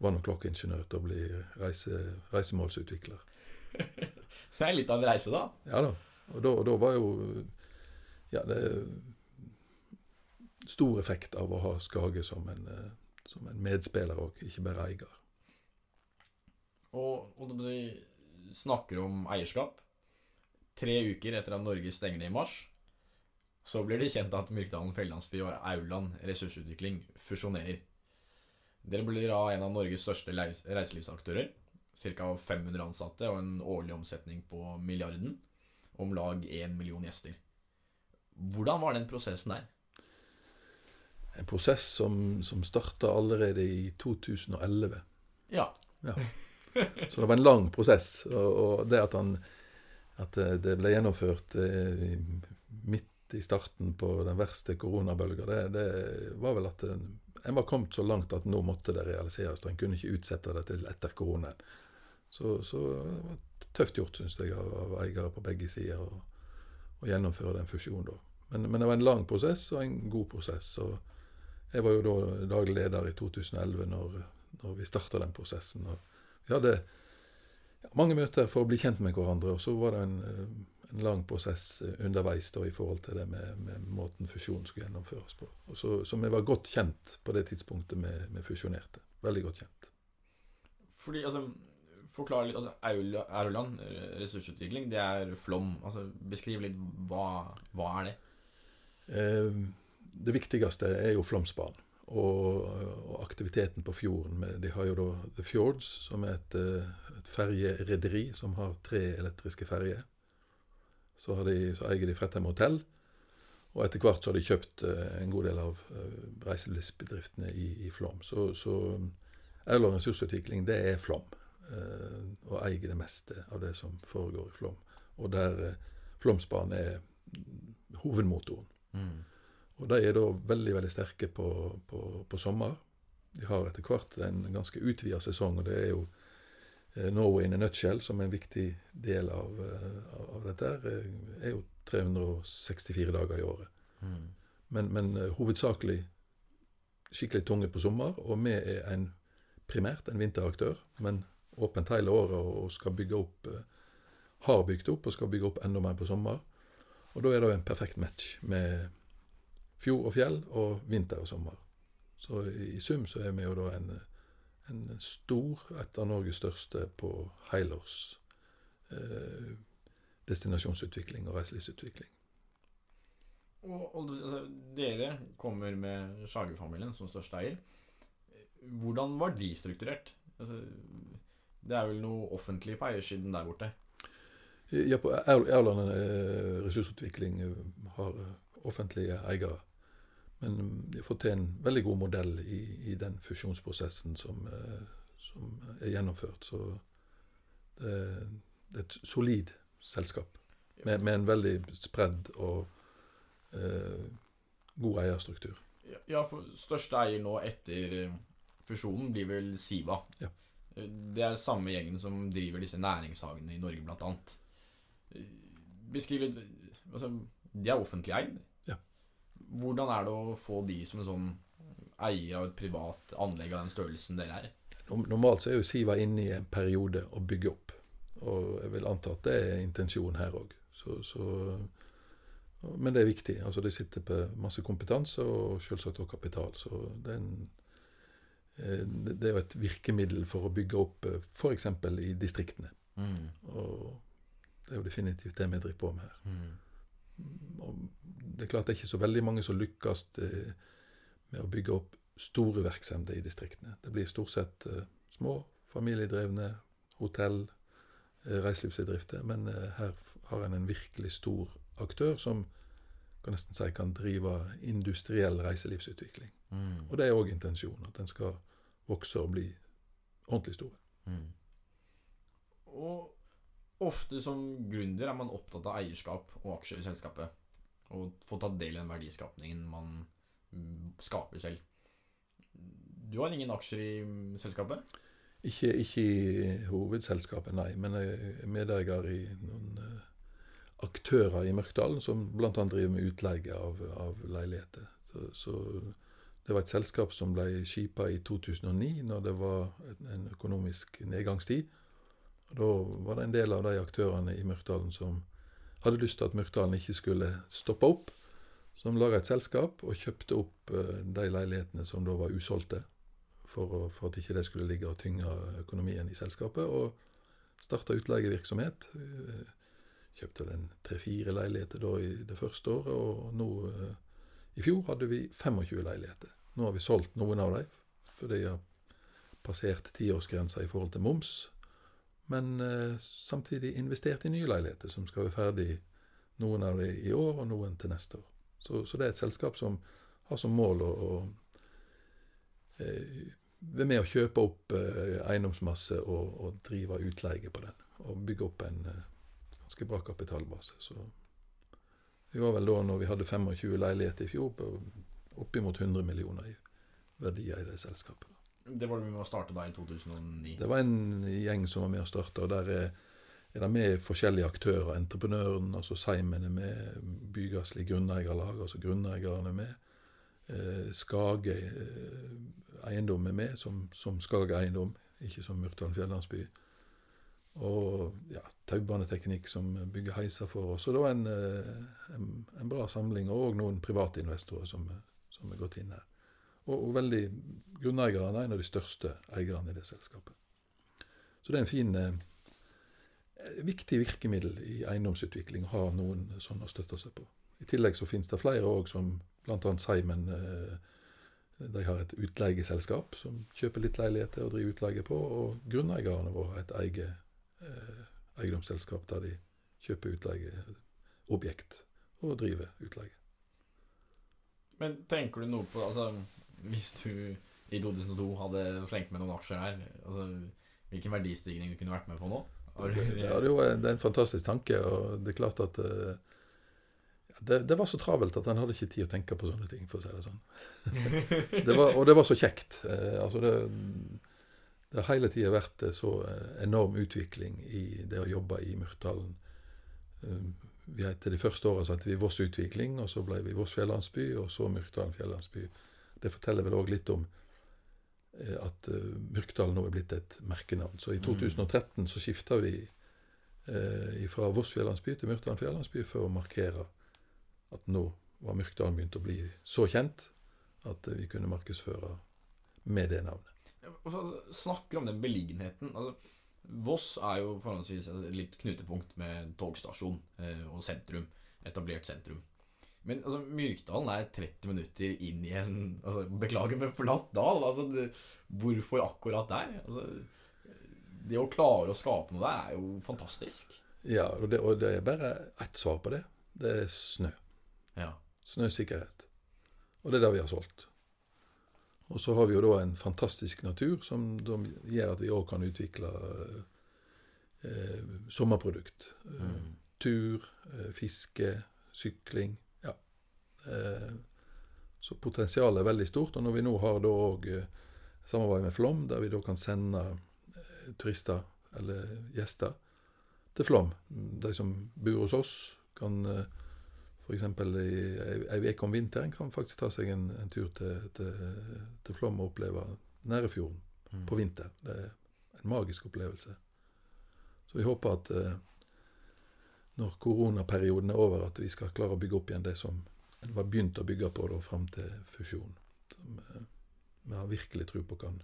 [SPEAKER 3] vann- og klokkeingeniør til å bli reise, reisemålsutvikler. *laughs*
[SPEAKER 1] Så det er litt av en reise, da?
[SPEAKER 3] Ja da. Og da, og da var jo Ja, det er stor effekt av å ha Skage som en, eh, som en medspiller òg, ikke bare eier.
[SPEAKER 1] Og, og si, snakker om eierskap. Tre uker etter at Norge stenger ned i mars, så blir det kjent at Myrkdalen Fjellandsby og Auland Ressursutvikling fusjonerer. Dere blir da en av Norges største reiselivsaktører. Ca. 500 ansatte og en årlig omsetning på milliarden. Om lag 1 million gjester. Hvordan var den prosessen der?
[SPEAKER 3] En prosess som, som starta allerede i 2011.
[SPEAKER 1] Ja.
[SPEAKER 3] ja. Så det var en lang prosess. Og, og det at, han, at det ble gjennomført eh, midt i starten på den verste koronabølga, det, det, var vel at en var kommet så langt at nå måtte det realiseres. Og en kunne ikke utsette det til etter koronaen. Så, så det var tøft gjort, syns jeg, av, av, eiere på begge sider å gjennomføre den fusjonen. da. Men, men, det var en lang prosess og en god prosess. og Jeg var jo da daglig leder i 2011 når, når vi starta den prosessen. Og vi hadde mange møter for å bli kjent med hverandre, og så var det en, eh, en lang prosess eh, underveis da, i forhold til det med, med måten fusjonen skulle gjennomføres på. Og så, så vi var godt kjent på det tidspunktet vi, fusjonerte. Veldig godt kjent.
[SPEAKER 1] Fordi, altså Forklar litt. altså Auland, ressursutvikling, det er Flom. altså Beskriv litt hva, hva er det?
[SPEAKER 3] Eh, det viktigste er jo Flåmsbanen og, og aktiviteten på fjorden. De har jo da The Fjords, som er et, eh, et ferjerederi som har tre elektriske ferjer. Så, så eier de Fredheim hotell. Og etter hvert så har de kjøpt eh, en god del av reiselivsbedriftene i, i Flåm. Så, så Aurland ressursutvikling, det er Flåm. Og eier det meste av det som foregår i Flåm. Og der Flåmsbanen er hovedmotoren. Og de er da veldig veldig sterke på, på, på sommer. De har etter hvert en ganske utvida sesong, og det er jo eh, Norway in a nutshell, som er en viktig del av, eh, av, av dette, eh, er jo 364 dager i året. Men, men eh, hovedsakelig skikkelig tunge på sommer, og vi er en, primært en vinteraktør, men åpent hele året og, skal bygge opp Har bygd opp og skal bygge opp enda mer på sommer. Og da er det en perfekt match med fjord og fjell og vinter og sommer. Så i, i sum så er vi jo da en, en stor, et av Norges største på helårs eh, destinasjonsutvikling og reiselivsutvikling.
[SPEAKER 1] Og, og altså, dere kommer med Skjage-familien som største eier. Hvordan var de strukturert? Altså, det er vel noe offentlig på eiersiden der borte?
[SPEAKER 3] Ja, på Aur- Aurland eh, ressursutvikling eh, har eh, offentlige eiere. Men mm, de har fått til en veldig god modell i, i den fusjonsprosessen som, som er gjennomført. Så det, det er et solid selskap med, med en veldig spredd og eh, god eierstruktur.
[SPEAKER 1] Ja, for største eier nå etter fusjonen blir vel Siva.
[SPEAKER 3] Ja.
[SPEAKER 1] Det er samme gjengen som driver disse næringshagene i Norge, blant annet. Eh, Beskriv litt altså, De er offentlig eid.
[SPEAKER 3] Ja.
[SPEAKER 1] Hvordan er det å få de som en sånn eier av et privat anlegg av den størrelsen dere er?
[SPEAKER 3] Normalt så er jo Siva inne i en periode å bygge opp. Og jeg vil anta at det er intensjonen her òg. Så, så, men det er viktig. Altså De sitter på masse kompetanse og selvsagt også kapital. Så det er, en, eh, det er jo et virkemiddel for å bygge opp f.eks. i distriktene. Og det er jo definitivt det vi driver på med her. Og det er klart det er ikke så veldig mange som lykkes eh, med å bygge opp store virksomheter i distriktene. Det blir stort sett eh, små, familiedrevne hotell, eh, reiselivsbedrifter. Men her har en en virkelig stor aktør som kan nesten si kan drive industriell reiselivsutvikling. Og det er òg intensjonen, at den skal vokse og bli ordentlig store.
[SPEAKER 1] Og ofte som gründer er man opptatt av eierskap og aksjer i selskapet. Og få ta del i den verdiskapningen man skaper selv. Du har ingen aksjer i selskapet?
[SPEAKER 3] Ikke, ikke i hovedselskapet, nei, men jeg er medeier i noen eh, aktører i Mørkdalen som bl.a. driver med utleie av, av leiligheter. Så, så det var et selskap som ble skipa i 2009, når det var en økonomisk nedgangstid. Og Da var det en del av de aktørene i Mørkdalen som hadde lyst til at Mørkdalen ikke skulle stoppe opp, som laga et selskap og kjøpte opp eh, de leilighetene som da var usolgte for, for at ikke det skulle ligge og tynge økonomien i selskapet, og starta utleievirksomhet. Eh, Kjøpte vel en tre-fire leiligheter da i det første året, og nå eh, i fjor hadde vi 25 leiligheter. Nå har vi solgt noen av dem, for de har passert tiårsgrensa i forhold til moms, men eh, samtidig investert i nye leiligheter som skal være ferdig, noen av dem i år og noen til neste år. Så, så det er et selskap som har som mål å, å eh, være med å kjøpe opp eh, eiendomsmasse og, og drive utleie på den. Og bygge opp en eh, ganske bra kapitalbase. Så vi var vel da, når vi hadde 25 leiligheter i fjor, oppimot 100 millioner i verdier i det selskapet.
[SPEAKER 1] Det var det med å starte da i 2009.
[SPEAKER 3] Det var en gjeng som var med og starta, og der er, er det med forskjellige aktører. Entreprenøren, altså Seimen er med, Bygasslig grunneierlag, altså grunneierne er med. Eh, Skage, eh, eiendom er med, som, som Skage eiendom, ikke som Myrtdalen fjellandsby. Og ja, taubaneteknikk som bygger heiser for oss. Så det var en, eh, en, en bra samling, og noen private investorer som, som er gått inn her. Og, og veldig grunneieren er en av de største eierne i det selskapet. Så det er en fin eh, viktig virkemiddel i eiendomsutvikling å ha noen sånne å støtte seg på. I tillegg så finnes det flere òg, som bl.a. Simon. Eh, de har et utleieselskap som kjøper litt leiligheter og driver utleie på. Og grunneierne våre har et eget eh, eiendomsselskap der de kjøper utleieobjekt og driver utleie.
[SPEAKER 1] Men tenker du noe på altså, Hvis du i 2002 hadde slengt med noen aksjer her, altså, hvilken verdistigning du kunne vært med på nå?
[SPEAKER 3] Ja, det, er en, det er en fantastisk tanke, og det er klart at uh, det, det, var så travelt at han hadde ikke tid å tenke på sånne ting, for å si det sånn. *laughs* det var, og det var så kjekt. Eh, altså det, det har hele tida vært så eh, enorm utvikling i det å jobbe i Myrtdalen. Eh, vi etter de første åra het vi Voss Utvikling, og så ble vi Voss Fjellandsby, og så Myrkdalen Fjellandsby. Det forteller vel òg litt om eh, at Myrkdal nå er blitt et merkenavn. Så i 2013 mm. så skifta vi eh, fra Voss Fjellandsby til Myrkdalen Fjellandsby for å markere at nå var Myrkdalen begynt å bli så kjent at vi kunne markedsføre med det navnet.
[SPEAKER 1] Snakker om den beliggenheten. altså Voss er jo forholdsvis et litt knutepunkt med togstasjon eh, og sentrum. Etablert sentrum. Men altså, Myrkdalen er 30 minutter inn i en altså, Beklager med forlatt dal. Altså, det, hvorfor akkurat der? Altså, det å klare å skape noe der er jo fantastisk.
[SPEAKER 3] Ja, og det, og det er bare ett svar på det. Det er snø.
[SPEAKER 1] Ja.
[SPEAKER 3] Snøsikkerhet. Og det er det vi har solgt. Og så har vi jo da en fantastisk natur som gjør at vi òg kan utvikle eh, sommerprodukt. Eh, mm. Tur, eh, fiske, sykling. Eh, så potensialet er veldig stort. Og når vi nå har da òg eh, samarbeid med Flom, der vi da kan sende eh, turister eller gjester til Flom, de som bor hos oss, kan F.eks. ei uke om vinteren kan faktisk ta seg en, en tur til, til, til, Flom og oppleve Nærefjorden mm. på vinter. Det er en magisk opplevelse. Så vi håper at når koronaperioden er over, at vi skal klare å bygge opp igjen det som en var begynt å bygge på da, fram til fusjonen. Som eh, vi har virkelig tro på kan,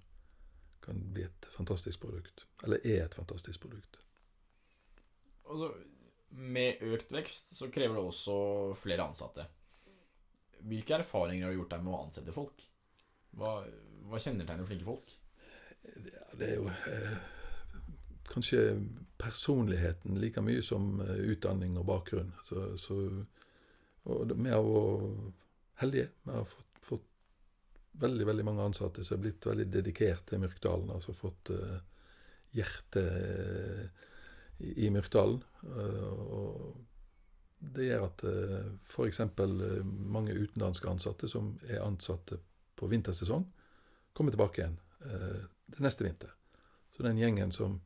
[SPEAKER 3] kan bli et fantastisk produkt. Eller er et fantastisk produkt.
[SPEAKER 1] Altså, med økt vekst så krever det også flere ansatte. Hvilke erfaringer har du gjort deg med å ansette folk? Hva, hva kjennetegner flinke folk?
[SPEAKER 3] Ja, det er jo eh, kanskje personligheten like mye som eh, utdanning og bakgrunn. Så, så, og vi har vært heldige. Vi har fått, fått, veldig veldig mange ansatte som er blitt veldig dedikert til Myrkdalen. Altså fått uh, hjertet i, i Myrkdalen. Uh, og det gjør at uh, f.eks. Eh, mange utenlandske ansatte som er ansatte på vintersesong, kommer tilbake igjen til neste vinter. Så den gjengen som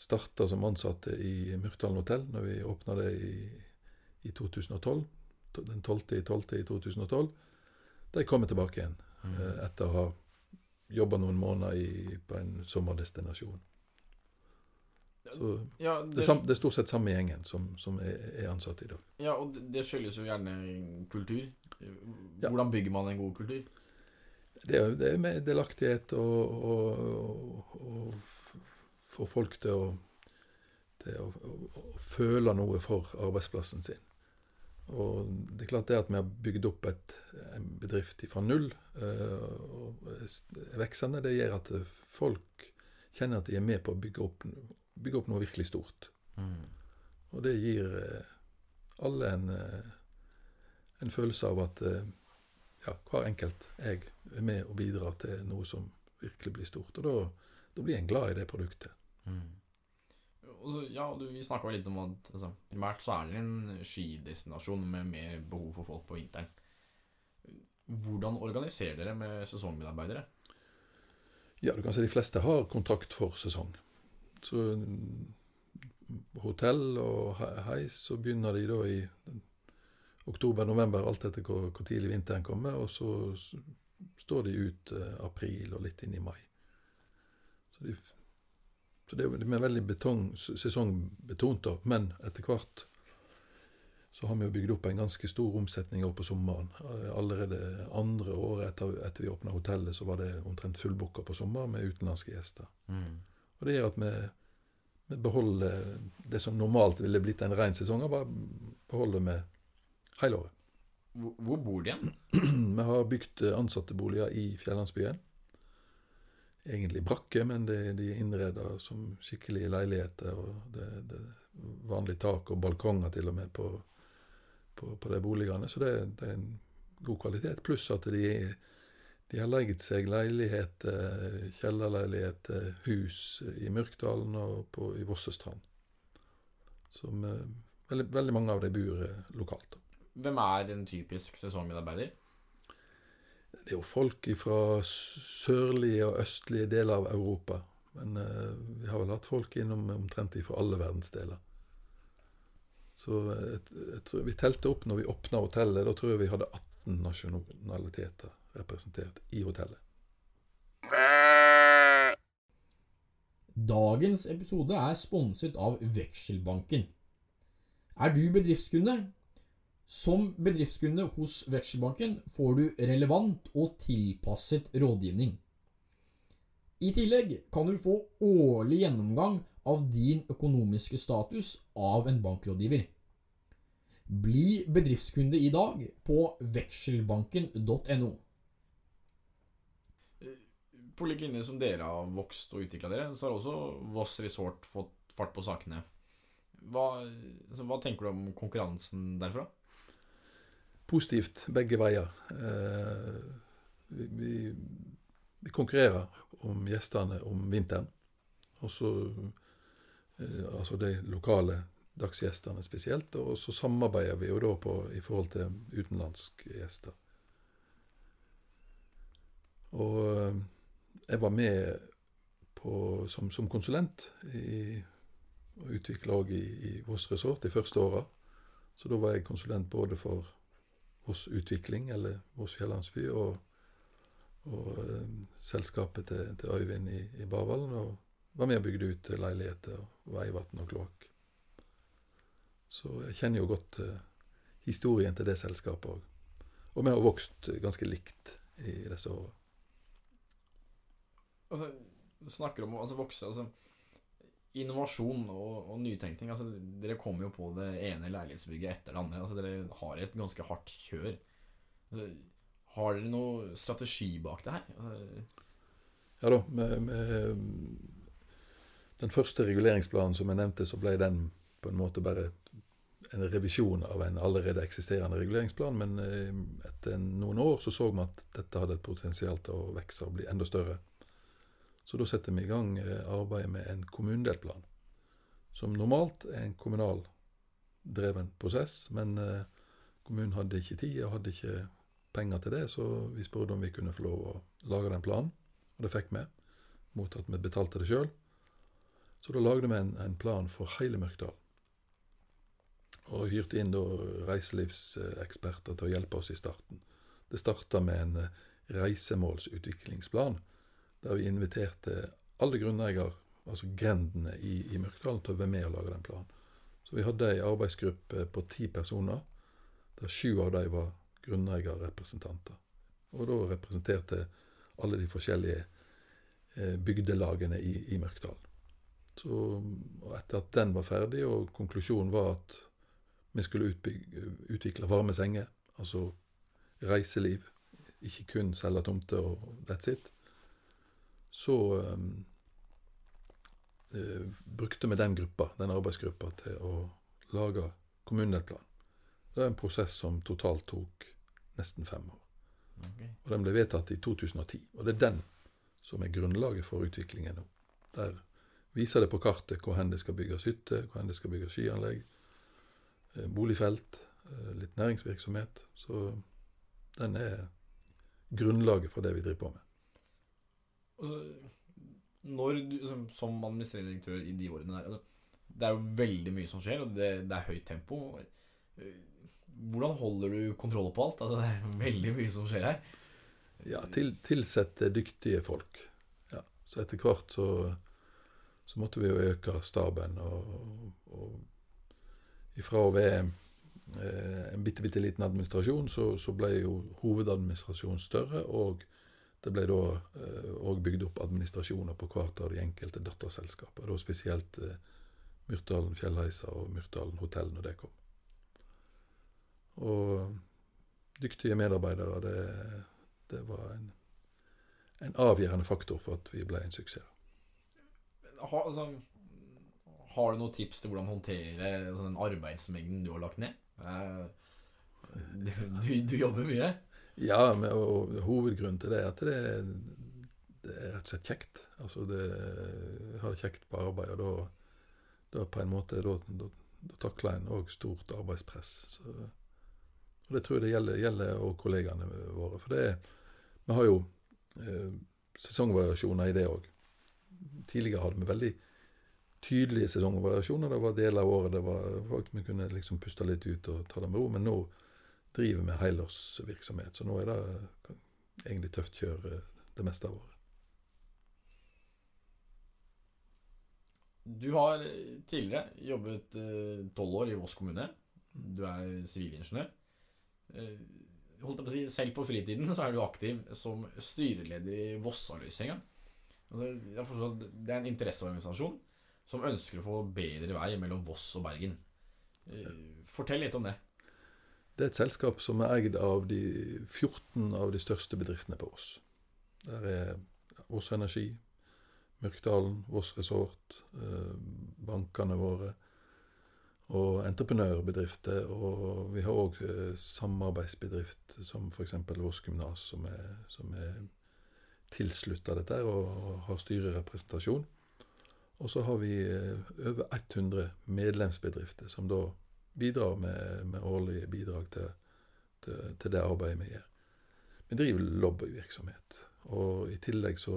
[SPEAKER 3] starta som ansatte i Myrkdalen hotell når vi åpna det i, i 2012, den 12.12. i 2012, de kommer tilbake igjen mm. etter å ha jobba noen måneder i, på en sommerdestinasjon. Så ja, det, det, er, det, er stort sett samme gjengen som, som er, er, ansatt i dag.
[SPEAKER 1] Ja, og det, skyldes jo gjerne kultur. Hvordan bygger man en god kultur?
[SPEAKER 3] Det er, det er med delaktighet og, og, og, få folk til å, til å, å, føle noe for arbeidsplassen sin. Og det er klart det at vi har bygd opp et, en bedrift fra null øh, og er veksende, det gjør at folk kjenner at de er med på å bygge opp bygge opp noe virkelig stort. Mm. Og det gir eh, alle en, eh, en, følelse av at eh, ja, hver enkelt jeg er med og bidrar til noe som virkelig blir stort. Og da, da blir en glad i det produktet. Mm.
[SPEAKER 1] Så, ja, du, Vi snakka litt om at altså, primært så er det en skidestinasjon med mer behov for folk på vinteren. Hvordan organiserer dere med sesongmedarbeidere?
[SPEAKER 3] Ja, du kan si De fleste har kontrakt for sesong. Så hotell og heis, så begynner de da i oktober-november, alt etter hvor, hvor, tidlig vinteren kommer. Og så står de ut eh, april og litt inn i mai. Så, de, så det, de er veldig betong, sesongbetont, da. Men etter hvert så har vi jo bygd opp en ganske stor omsetning på sommeren. Eh, Allerede andre året etter, etter vi åpna hotellet, så var det omtrent fullbooka på sommeren med utenlandske gjester. Og det gjør at vi, vi beholder det som normalt ville blitt en ren sesong, bare beholder vi hele året.
[SPEAKER 1] Hvor, hvor bor de igjen? *clears throat*
[SPEAKER 3] Vi har bygd eh, ansatteboliger i Fjellandsbyen. Egentlig brakke, men de, de er innreda som skikkelige leiligheter. og Det, det vanlig tak og balkonger til og med på, på, på de boligene. Så det, det er en god kvalitet. Pluss at de, de har leid seg leiligheter, kjellerleiligheter, hus i Myrkdalen og på, i Vossestrand. Som eh, veldig, veldig mange av de bor eh, lokalt.
[SPEAKER 1] Hvem er en typisk sesongmedarbeider?
[SPEAKER 3] Det er jo folk fra sørlige og østlige deler av Europa. Men eh, vi har vel hatt folk innom omtrent fra alle verdensdeler. Så eh, jeg, jeg tror vi telte opp når vi åpna hotellet. Da tror jeg vi hadde 18 nasjonaliteter representert i hotellet.
[SPEAKER 2] Dagens episode er sponset av Vekselbanken. Er du bedriftskunde? Som bedriftskunde hos Vekselbanken får du relevant og tilpasset rådgivning. I tillegg kan du få årlig gjennomgang av din økonomiske status av en bankrådgiver. Bli bedriftskunde i dag på vekselbanken.no.
[SPEAKER 1] På lik linje som dere har vokst og utvikla dere, så har også Voss Resort fått fart på sakene. Hva, altså, hva tenker du om konkurransen derfra?
[SPEAKER 3] Positivt begge veier. Eh, vi, vi, konkurrerer om gjestene om vinteren. Og så eh, Altså de lokale dagsgjestene spesielt. Og så samarbeider vi jo da på, i forhold til utenlandske gjester. Og eh, jeg var med på, som, som konsulent i, og utvikla òg i, i Voss Resort de første åra. Så da var jeg konsulent både for Voss Utvikling, eller Voss Fjellandsby, og, og eh, selskapet til, til Øyvind i, i Barvallen. Og var med og bygde ut leiligheter, og veivann og kloakk. Så jeg kjenner jo godt eh, historien til det selskapet òg. Og vi har vokst ganske likt i disse åra.
[SPEAKER 1] Altså, snakker om å altså, vokse altså, Innovasjon og, og nytenkning. Altså, dere kommer jo på det ene leilighetsbygget etter det andre. Altså, dere har et ganske hardt kjør. Altså, har dere noe strategi bak det her? Altså,
[SPEAKER 3] Ja da, med, med den første reguleringsplanen som jeg nevnte, så ble den på en måte bare en revisjon av en allerede eksisterende reguleringsplan. Men eh, etter noen år så så vi at dette hadde et potensial til å vokse og bli enda større. Så da setter vi i gang eh, arbeidet med en kommunedelplan. Som normalt er en kommunal dreven prosess, men eh, kommunen hadde ikke tid og hadde ikke penger til det, så vi spurte om vi kunne få lov å lage den planen. Og det fikk vi, mot at vi betalte det sjøl. Så da lagde vi en, en plan for hele Mørkdal. Og hyrte inn da reiselivseksperter til å hjelpe oss i starten. Det starta med en eh, reisemålsutviklingsplan, der vi inviterte alle grunneier, altså grendene i, i Mørkedalen, til å være med og lage den planen. Så vi hadde ei arbeidsgruppe på ti personer, der sju av dem var grunneierrepresentanter. Og da representerte alle de forskjellige eh, bygdelagene i, i Mørkdal. Så, etter at den var ferdig, og konklusjonen var at vi skulle utbygge, utvikle varme senger, altså reiseliv, ikke kun selge tomter og that's it, så eh, eh, brukte vi den gruppa, den arbeidsgruppa til å lage kommunedelplan. Det er en prosess som totalt tok nesten fem år.
[SPEAKER 1] Okay.
[SPEAKER 3] Og den ble vedtatt i 2010. Og det er den som er grunnlaget for utviklingen nå. Der viser det på kartet hvor hen det skal bygges hytte, hvor hen det skal bygges skianlegg, eh, boligfelt, eh, litt næringsvirksomhet. Så den er grunnlaget for det vi driver på med.
[SPEAKER 1] Altså, når du, som, som administrerende direktør i de årene der altså, Det er jo veldig mye som skjer, og det, det er høyt tempo. Hvordan holder du kontroll på alt? Altså, det er veldig mye som skjer her.
[SPEAKER 3] Ja, til, tilsette dyktige folk. Ja. Så etter hvert så, så måtte vi jo øke staben. Og, og ifra å være eh, en bitte, bitte liten administrasjon, så, så ble jo hovedadministrasjonen større. Og det ble da òg eh, bygd opp administrasjoner på hvert av de enkelte datterselskapene. Da spesielt eh, Myrtdalen Fjellheisa og Myrtdalen Hotell når det kom. Og dyktige medarbeidere, det, det var en, en, avgjørende faktor for at vi ble en suksess.
[SPEAKER 1] Ha, altså, har du noen tips til hvordan håndtere altså, den arbeidsmengden du har lagt ned? Eh, du, du jobber mye?
[SPEAKER 3] Ja, og hovedgrunnen til det er at det, det er rett og slett kjekt. Altså det har det kjekt på arbeid, og da, da på en måte da, da, da takler en òg stort arbeidspress. Så, og det tror jeg det gjelder, gjelder også kollegaene våre. For det Vi har jo eh, sesongvariasjoner i det òg. Tidligere hadde vi veldig tydelige sesongvariasjoner. Det var deler av året det var vi kunne liksom puste litt ut og ta det med ro. Men nå driver med helårsvirksomhet, så nå er det egentlig tøft kjør eh, det meste av året.
[SPEAKER 1] Du har tidligere jobbet eh, tolv år i Voss kommune. Du er sivilingeniør. Eh, holdt jeg på å si, Selv på fritiden så er du aktiv som styreleder i Vossaløysenga. Altså, det er en interesseorganisasjon som ønsker å få bedre vei mellom Voss og Bergen. Fortell litt om det.
[SPEAKER 3] Det er et selskap som er eid av de 14 av de største bedriftene på Ås. Der er Ås Energi, Myrkdalen, Voss Resort, eh, bankene våre og entreprenørbedrifter. Og vi har òg eh, samarbeidsbedrift som f.eks. Voss Gymnas, som er, som er tilslutta dette og har styrerepresentasjon. Og så har vi eh, over 100 medlemsbedrifter som da bidrar med, med årlige bidrag til, til, til, det arbeidet vi gjør. Vi driver lobbyvirksomhet. Og i tillegg så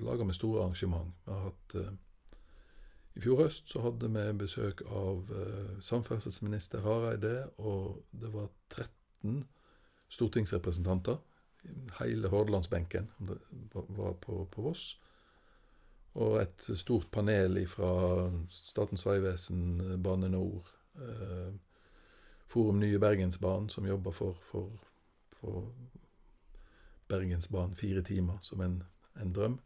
[SPEAKER 3] lager vi store arrangement. Vi har hatt uh, I fjor høst så hadde vi besøk av uh, samferdselsminister Hareide, og det var 13 stortingsrepresentanter. Hele Hordalandsbenken var på, på Voss. Og et stort panel fra Statens vegvesen, Bane NOR, Eh, Forum Nye Bergensbanen, som jobber for, for, for Bergensbanen fire timer som en, en, drøm.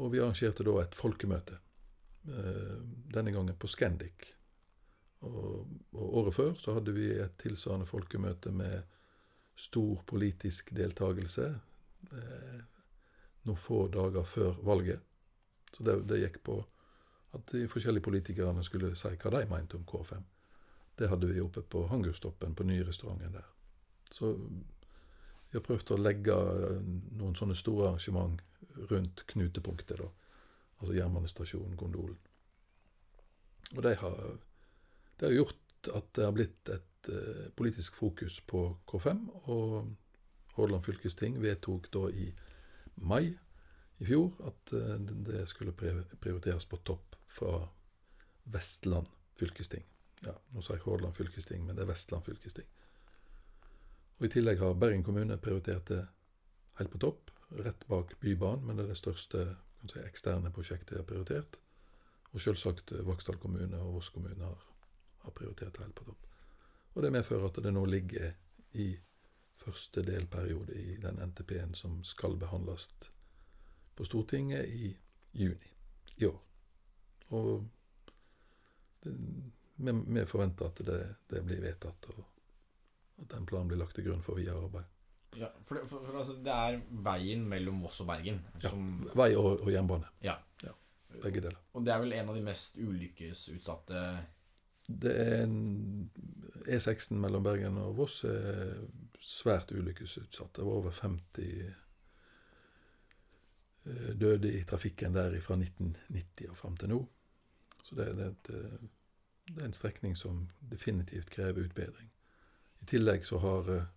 [SPEAKER 3] Og vi arrangerte da et folkemøte, eh, denne gangen på Scandic. Og, og, året før så hadde vi et tilsvarende folkemøte med stor politisk deltakelse eh, noen få dager før valget. Så det, det gikk på at de forskjellige politikerne skulle si hva de mente om K5. Det hadde vi oppe på Hangerstoppen, på nyrestauranten der. Så vi har prøvd å legge eh, noen sånne store arrangement rundt knutepunktet, da. Altså jernbanestasjonen, gondolen. Og det har, det har gjort at det har blitt et uh, politisk fokus på K5. Og Hordaland fylkesting vedtok da i mai i fjor at uh, det skulle prioriteres på topp fra Vestland fylkesting. Ja, nå sa jeg Hordaland fylkesting, men det er Vestland fylkesting. Og I tillegg har Bergen kommune prioritert det helt på topp, rett bak Bybanen, men det er det største si, eksterne prosjektet jeg har prioritert. Og selvsagt eh, Vaksdal kommune og Voss kommune har, har, prioritert det helt på topp. Og det medfører at det nå ligger i første delperiode i den NTP-en som skal behandles på Stortinget i juni i år. Og vi, forventer at det, det, blir vedtatt, og at den planen blir lagt til grunn for videre arbeid.
[SPEAKER 1] Ja, for, det, for, for altså, det er veien mellom Voss og Bergen
[SPEAKER 3] som Ja. Vei og, og jernbane.
[SPEAKER 1] Ja.
[SPEAKER 3] ja. Begge deler.
[SPEAKER 1] Og det er vel en av de mest ulykkesutsatte
[SPEAKER 3] Det er en E16 mellom Bergen og Voss er svært ulykkesutsatt. Det var over 50 eh, døde i trafikken der fra 1990 og fram til nå. Så det, det, er et, eh, det, er en strekning som definitivt krever utbedring. I tillegg så har eh,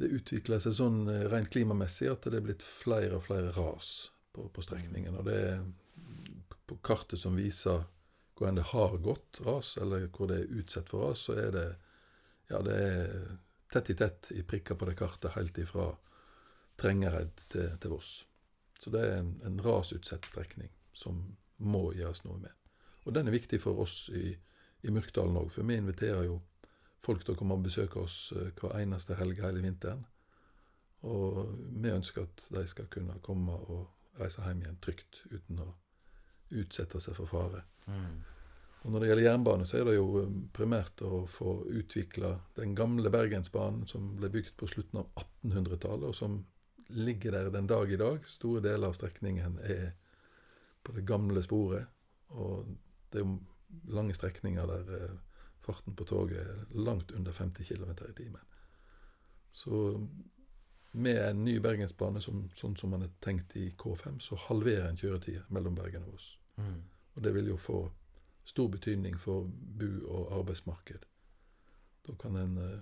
[SPEAKER 3] det utvikla seg sånn eh, rent klimamessig at det er blitt flere og flere ras på, på strekningen. Og det er på kartet som viser hvor enn det har gått ras, eller hvor det er utsatt for ras, så er det ja, det er tett i tett i prikker på det kartet helt ifra Trengereid til, til Voss. Så det er en, en rasutsatt strekning som må gjøres noe med. Og den er viktig for oss i, i Myrkdalen òg, for vi inviterer jo folk til å komme og besøke oss eh, hver eneste helg hele vinteren. Og vi ønsker at de skal kunne komme og reise hjem igjen trygt, uten å utsette seg for fare. Og når det gjelder jernbane, så er det jo eh, primært å få utvikla den gamle Bergensbanen som ble bygd på slutten av 1800-tallet, og som ligger der den dag i dag. Store deler av strekningen er på det gamle sporet. Og det er jo lange strekninger der eh, farten på toget er langt under 50 km i timen. Så med en ny Bergensbane, som, sånn som man er tenkt i K5, så halverer en kjøretida mellom Bergen og Voss. Og det vil jo få stor betydning for bu- og arbeidsmarked. Da kan en uh,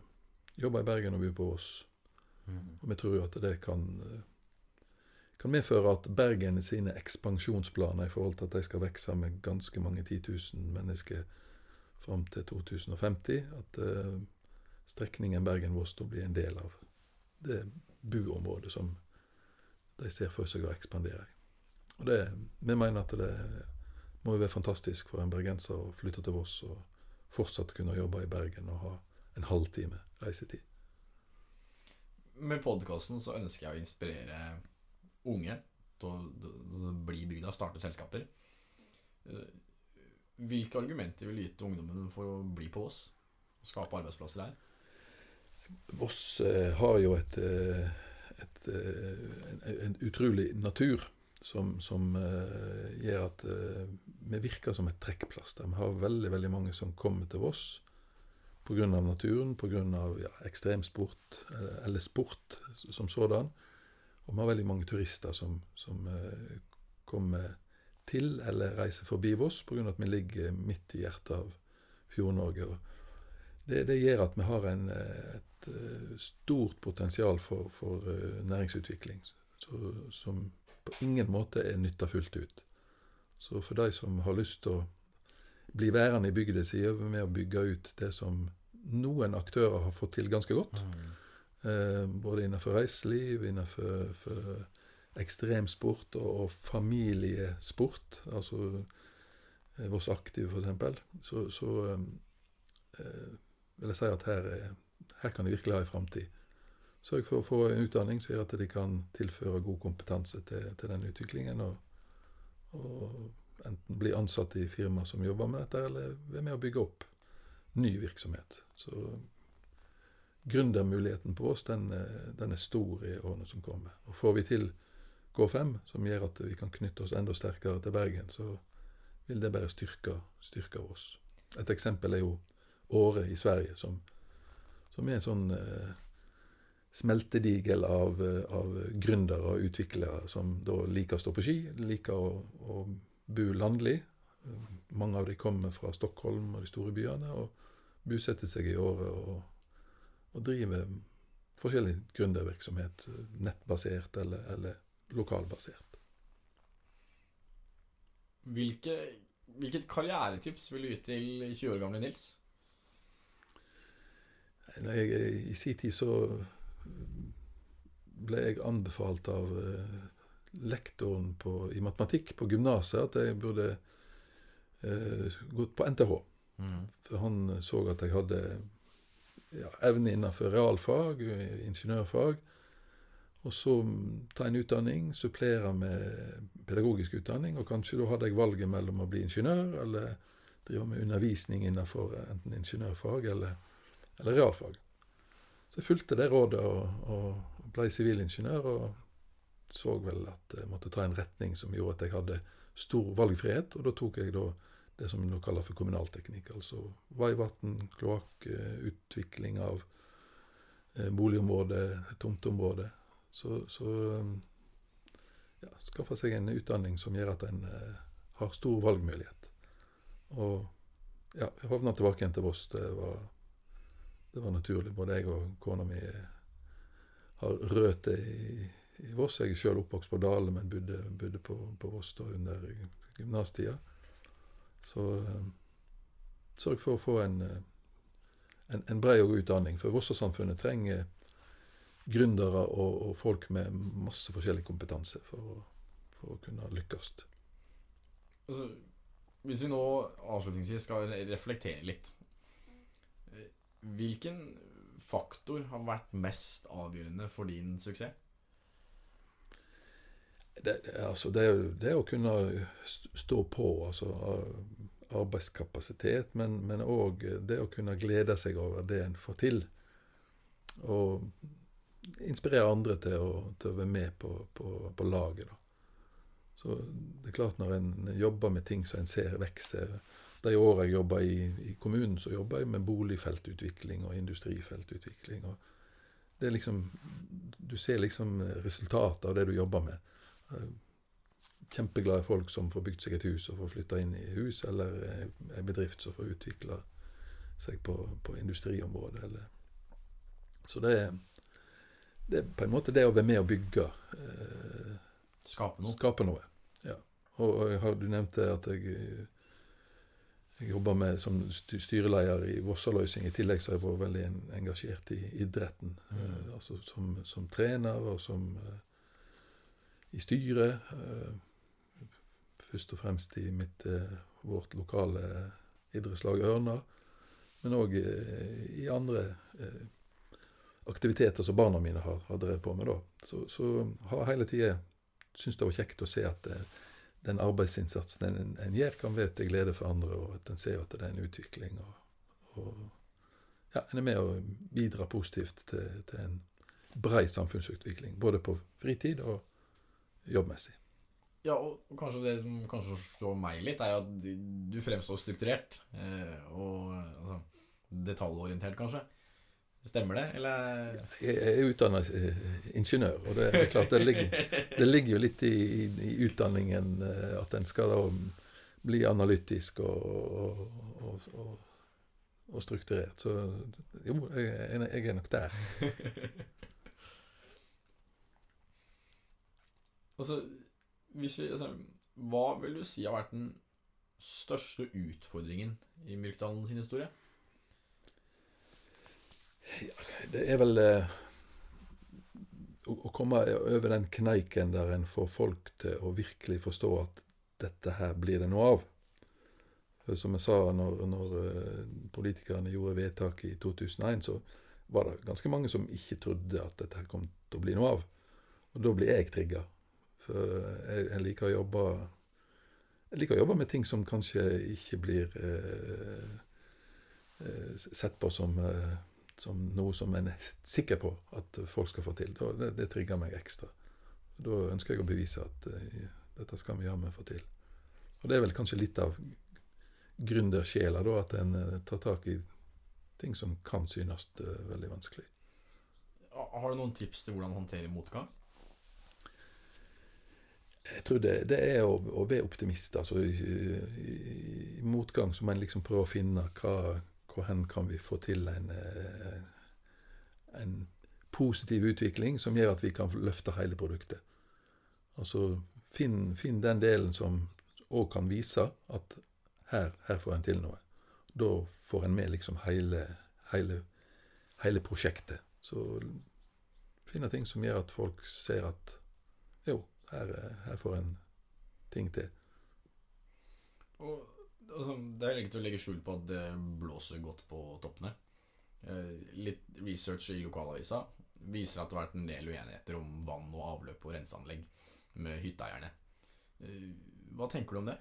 [SPEAKER 3] jobbe i Bergen og bo på Voss. Og vi tror jo at det kan, eh, kan medføre at Bergen sine ekspansjonsplaner i forhold til at de skal vokse med ganske mange 10 000 mennesker fram til 2050, at eh, strekningen Bergen-Voss blir en del av det buområdet som de ser for seg å ekspandere i. Og det, vi mener at det må jo være fantastisk for en bergenser å flytte til Voss og fortsatt kunne jobbe i Bergen og ha en halvtime reisetid.
[SPEAKER 1] Med podkasten så ønsker jeg å inspirere unge til å, bli bygda, starte selskaper. Eh, Hvilke argumenter vil du gi til ungdommen for å bli på Voss? Skape arbeidsplasser her?
[SPEAKER 3] Voss eh, har jo et, eh, et, en, en utrolig natur som, som gjør at vi virker som et trekkplaster. Vi har veldig veldig mange som kommer til Voss pga. naturen, pga. Ja, ekstremsport eller sport som sådan. Og vi har veldig mange turister som, som eh, kommer til eller reiser forbi Voss pga. at vi ligger midt i hjertet av Fjord-Norge. det, det gjør at vi har en, eh, et eh, stort potensial for, for næringsutvikling så, som på ingen måte er nytta fullt ut. Så for de som har lyst til å bli værende i bygda si, med å bygge ut det som noen aktører har fått til ganske godt. Eh, både innenfor reiseliv, innenfor for ekstremsport og, og familiesport. Altså eh, Voss Aktiv, for eksempel. Så, så eh, vil jeg si at her, er, her kan de virkelig ha en framtid. Sørg for å få en utdanning som gjør at de kan tilføre god kompetanse til, til den utviklingen. Og, og enten bli ansatt i firma som jobber med dette, eller være med å bygge opp ny virksomhet. Så gründermuligheten på oss, den, den, er stor i årene som kommer. Og får vi til K5, som gjør at vi kan knytte oss enda sterkere til Bergen, så vil det bare styrke, styrke oss. Et eksempel er jo Åre i Sverige, som, som er en sånn eh, smeltedigel av, eh, av gründere og utviklere som da liker å stå på ski, liker å, å bo landlig. Mange av dem kommer fra Stockholm og de store byene og bosetter seg i Åre og, og driver forskjellig gründervirksomhet, nettbasert eller, eller lokalbasert.
[SPEAKER 1] Hvilke, hvilket karrieretips vil du gi til 20 år gamle Nils?
[SPEAKER 3] Når jeg, I sin tid så ble jeg anbefalt av eh, lektoren på, i matematikk på gymnaset at jeg burde eh, gått på NTH.
[SPEAKER 1] Mm.
[SPEAKER 3] For han så at jeg hadde ja, evne innenfor realfag, ingeniørfag. Og så ta en utdanning, supplere med pedagogisk utdanning. Og kanskje da hadde jeg valget mellom å bli ingeniør eller drive med undervisning innenfor enten ingeniørfag eller eller realfag. Så jeg fulgte det rådet og, og ble sivilingeniør, og så vel at jeg måtte ta en retning som gjorde at jeg hadde stor valgfrihet, og da tok jeg da det som vi nå kaller for kommunalteknikk, altså veivann, kloakk, utvikling av eh, boligområde, tomteområde. Så, så ja, skaffe seg en utdanning som gjør at en eh, har stor valgmulighet. Og ja, jeg havna tilbake igjen til Voss. Det var det var naturlig. Både jeg og kona mi har røtter i, i Voss. Jeg er sjøl oppvokst på Dale, men bodde, bodde på, på, Voss da under gymnastida. Så um, sørg for å få en, en, en bredere utdanning. For Vossasamfunnet trenger gründere og, og, folk med masse forskjellig kompetanse for for å kunne lykkes.
[SPEAKER 1] Altså, hvis vi nå avslutningsvis skal reflektere litt eh, Hvilken faktor har vært mest avgjørende for din suksess?
[SPEAKER 3] Det, altså det, det å kunne stå på, altså arbeidskapasitet, men òg det å kunne glede seg over det en får til. Og inspirere andre til å, til å være med på, på, på laget. Da. Så det er klart når en jobber med ting som en ser vokser De årene jeg jobba i, i, kommunen, så jobba jeg med boligfeltutvikling og industrifeltutvikling. og det er liksom Du ser liksom resultatet av det du jobber med. Kjempeglade folk som får bygd seg et hus og får flytta inn i hus, eller en bedrift som får utvikla seg på, på industriområdet. Eller. Så det er det er på en måte det å være med og bygge. Eh,
[SPEAKER 1] skape noe.
[SPEAKER 3] Skape noe, ja. Og, og har, du nevnte at jeg, jeg jobber med som styreleder i Vossaløysing. I tillegg så har jeg vært veldig engasjert i idretten. Mm. Eh, altså som, som, trener og som eh, i styret. Eh, først og fremst i mitt, eh, vårt lokale idrettslag Ørna. Men òg eh, i andre eh, aktiviteter som barna mine har, har drevet på med. da. Så, så har hele tida syntes det var kjekt å se at eh, den arbeidsinnsatsen en, en, gjør, kan være til glede for andre, og at en ser at det er en utvikling. og, og ja, En er med å bidra positivt til, til en brei samfunnsutvikling, både på fritid og jobbmessig.
[SPEAKER 1] Ja, og kanskje det som kanskje slår meg litt, er at du fremstår strukturert. Eh, og altså, detaljorientert, kanskje. Stemmer det, eller?
[SPEAKER 3] Jeg er utdanna eh, ingeniør, og det er klart det ligger, det ligger jo litt i, i, utdanningen eh, at en skal da bli analytisk og, og, og, og strukturert. Så jo, jeg, jeg er nok der. *laughs*
[SPEAKER 1] altså, hvis vi, altså, hva vil du si har vært den største utfordringen i Myrkdalen sin historie?
[SPEAKER 3] Det er vel eh, å, å, komme over den kneiken der en får folk til å virkelig forstå at dette her blir det noe av. Som jeg sa, når, når eh, politikerne gjorde vedtaket i 2001, så var det ganske mange som ikke trodde at dette kom til å bli noe av. Og da blir jeg trigga. For jeg, jeg, liker å jobbe Jeg liker å jobbe med ting som kanskje ikke blir eh, eh sett på som eh, som noe som en er sikker på at folk skal få til. Det, det trigger meg ekstra. Da ønsker jeg å bevise at eh, dette skal vi jammen få til. Og det er vel kanskje litt av gründersjela, da, at en eh, tar tak i ting som kan synes uh, veldig vanskelig.
[SPEAKER 1] Har du noen tips til hvordan håndtere motgang?
[SPEAKER 3] Jeg tror det, det er å, å, være optimist. Altså, i, i, i, motgang så må en liksom prøve å finne hva, hvor hen kan vi få til en, eh, en positiv utvikling som gjør at vi kan løfte hele produktet. Altså finn, finn den delen som òg kan vise at her, her, får en til noe. Da får en med liksom hele, hele, hele prosjektet. Så finne ting som gjør at folk ser at her, her får en ting til.
[SPEAKER 1] Og altså, Det er ikke til å legge skjul på at det blåser godt på toppene. Eh, litt research i lokalavisa viser at det har vært en del uenigheter om vann og avløp og renseanlegg med hytteeierne. Eh, hva tenker du om det?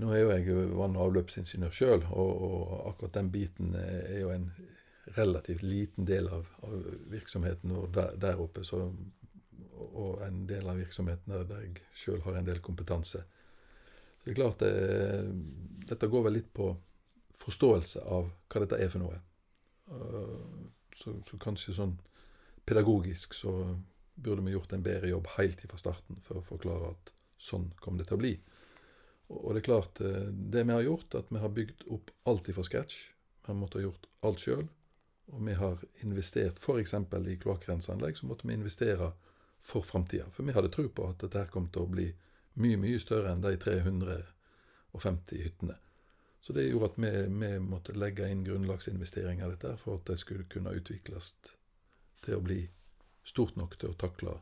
[SPEAKER 3] Nå er jo jeg vann- og avløpsingeniør sjøl, og, og, akkurat den biten er jo en relativt liten del av, av virksomheten vår der, der oppe. Så, og en del av virksomhetene der, jeg sjøl har en del kompetanse. Så det er klart det, eh, Dette går vel litt på forståelse av hva dette er for noe. Eh, så, så kanskje sånn pedagogisk så burde vi gjort en bedre jobb helt fra starten for å forklare at sånn kommer det til å bli. Og det er klart, eh, det vi har gjort, at vi har bygd opp alt fra scratch. Vi har måttet ha gjort alt sjøl. Og vi har investert f.eks. i kloakkrenseanlegg, så måtte vi investere for framtida. For vi hadde tro på at dette kom til å bli mye, mye større enn de 350 hyttene. Så det gjorde at vi, vi måtte legge inn grunnlagsinvesteringer dette for at det skulle kunne utvikles til å bli stort nok til å takle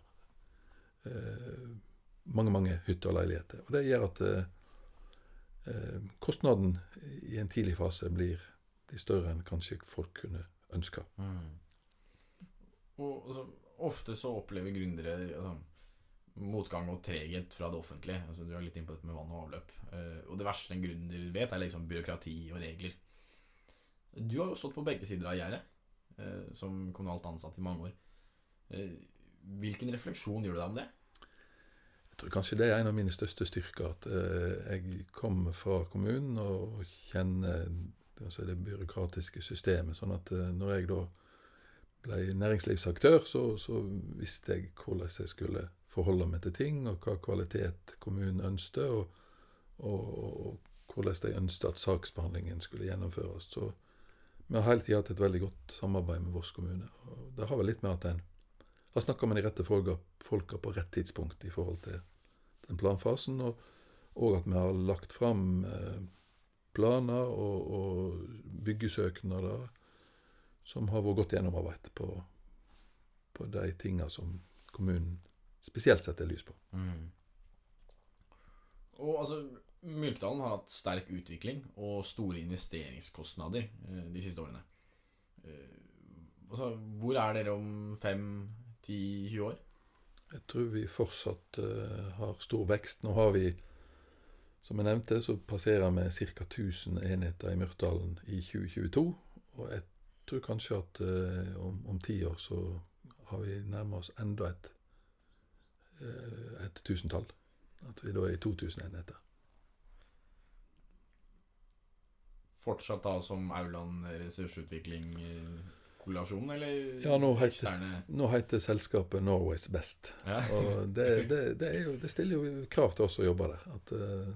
[SPEAKER 3] eh, mange, mange hytter og leiligheter. Og det gjør at eh, eh, kostnaden i en tidlig fase blir, blir større enn kanskje folk kunne ønske.
[SPEAKER 1] Og altså, ofte så opplever gründere altså, motgang og treghet fra det offentlige. Altså, du er litt inne på dette med vann og avløp. Eh, og det verste en gründer vet, er liksom byråkrati og regler. Du har jo stått på begge sider av gjerdet eh, som kommunalt ansatt i mange år. Eh, hvilken refleksjon gjør du deg om det?
[SPEAKER 3] Jeg tror kanskje det er en av mine største styrker. At jeg kommer fra kommunen og kjenner altså det byråkratiske systemet. Sånn at når jeg da ble næringslivsaktør, så, så visste jeg hvordan jeg skulle forholde meg til ting, og hva kvalitet kommunen ønsket, og, og, og hvordan de ønsket at saksbehandlingen skulle gjennomføres. Så vi har hele tida hatt et veldig godt samarbeid med Voss kommune. og Det har vel litt med at en har snakka med de rette folka, på rett tidspunkt i forhold til den planfasen, og, og at vi har lagt fram eh, planer og, og byggesøknader som har vært godt gjennomarbeidet på, på de tinga som kommunen spesielt setter lys på.
[SPEAKER 1] Og altså, Myrkdalen har hatt sterk utvikling og store investeringskostnader eh, de siste årene. Eh, altså, hvor er dere om fem, ti, 20 år?
[SPEAKER 3] Jeg tror vi fortsatt eh, har stor vekst. Nå har vi, som jeg nevnte, så passerer vi ca. 1000 enheter i Myrtdalen i 2022. Og jeg tror kanskje at eh, om, om ti år så har vi nærma oss enda et, eh, et tusentall. At vi da er i 2000 enheter.
[SPEAKER 1] Fortsatt da som Auland ressursutvikling eh, kollasjon, eller
[SPEAKER 3] Ja, nå heter- Nå heter selskapet Norway's Best.
[SPEAKER 1] ja. *laughs*
[SPEAKER 3] Og det, det, det, jo, det stiller jo krav til oss som jobber der. At eh,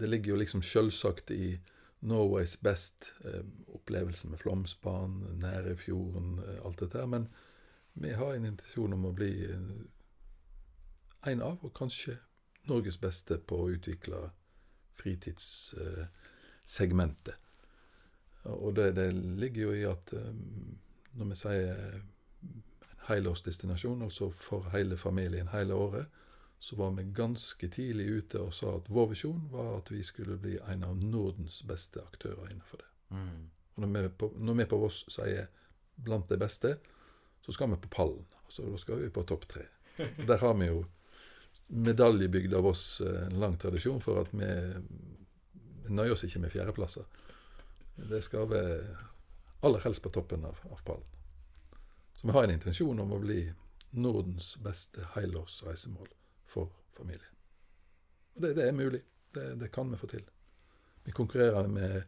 [SPEAKER 3] Det ligger jo liksom selvsagt i Norway's Best, eh, opplevelsen med Flåmsbanen, nære fjorden, eh, alt dette her. Men vi har en intensjon om å bli eh, en av, og kanskje Norges beste på å utvikle fritidssegmentet. Og det, det ligger jo i at når vi sier en helårsdestinasjon, altså for hele familien hele året, så var vi ganske tidlig ute og sa at vår visjon var at vi skulle bli en av Nordens beste aktører innenfor det.
[SPEAKER 1] Mm.
[SPEAKER 3] Og når vi på, når vi på Voss sier 'blant de beste', så skal vi på pallen. Altså Da skal vi på topp tre. Der har vi jo medaljebygd av oss eh, en lang tradisjon for at vi, vi nøyer oss ikke med fjerdeplasser. Det skal være aller helst på toppen av, av pallen. Så vi har en intensjon om å bli Nordens beste helårs reisemål for familien. Og det, det er mulig. Det, det kan vi få til. Vi konkurrerer med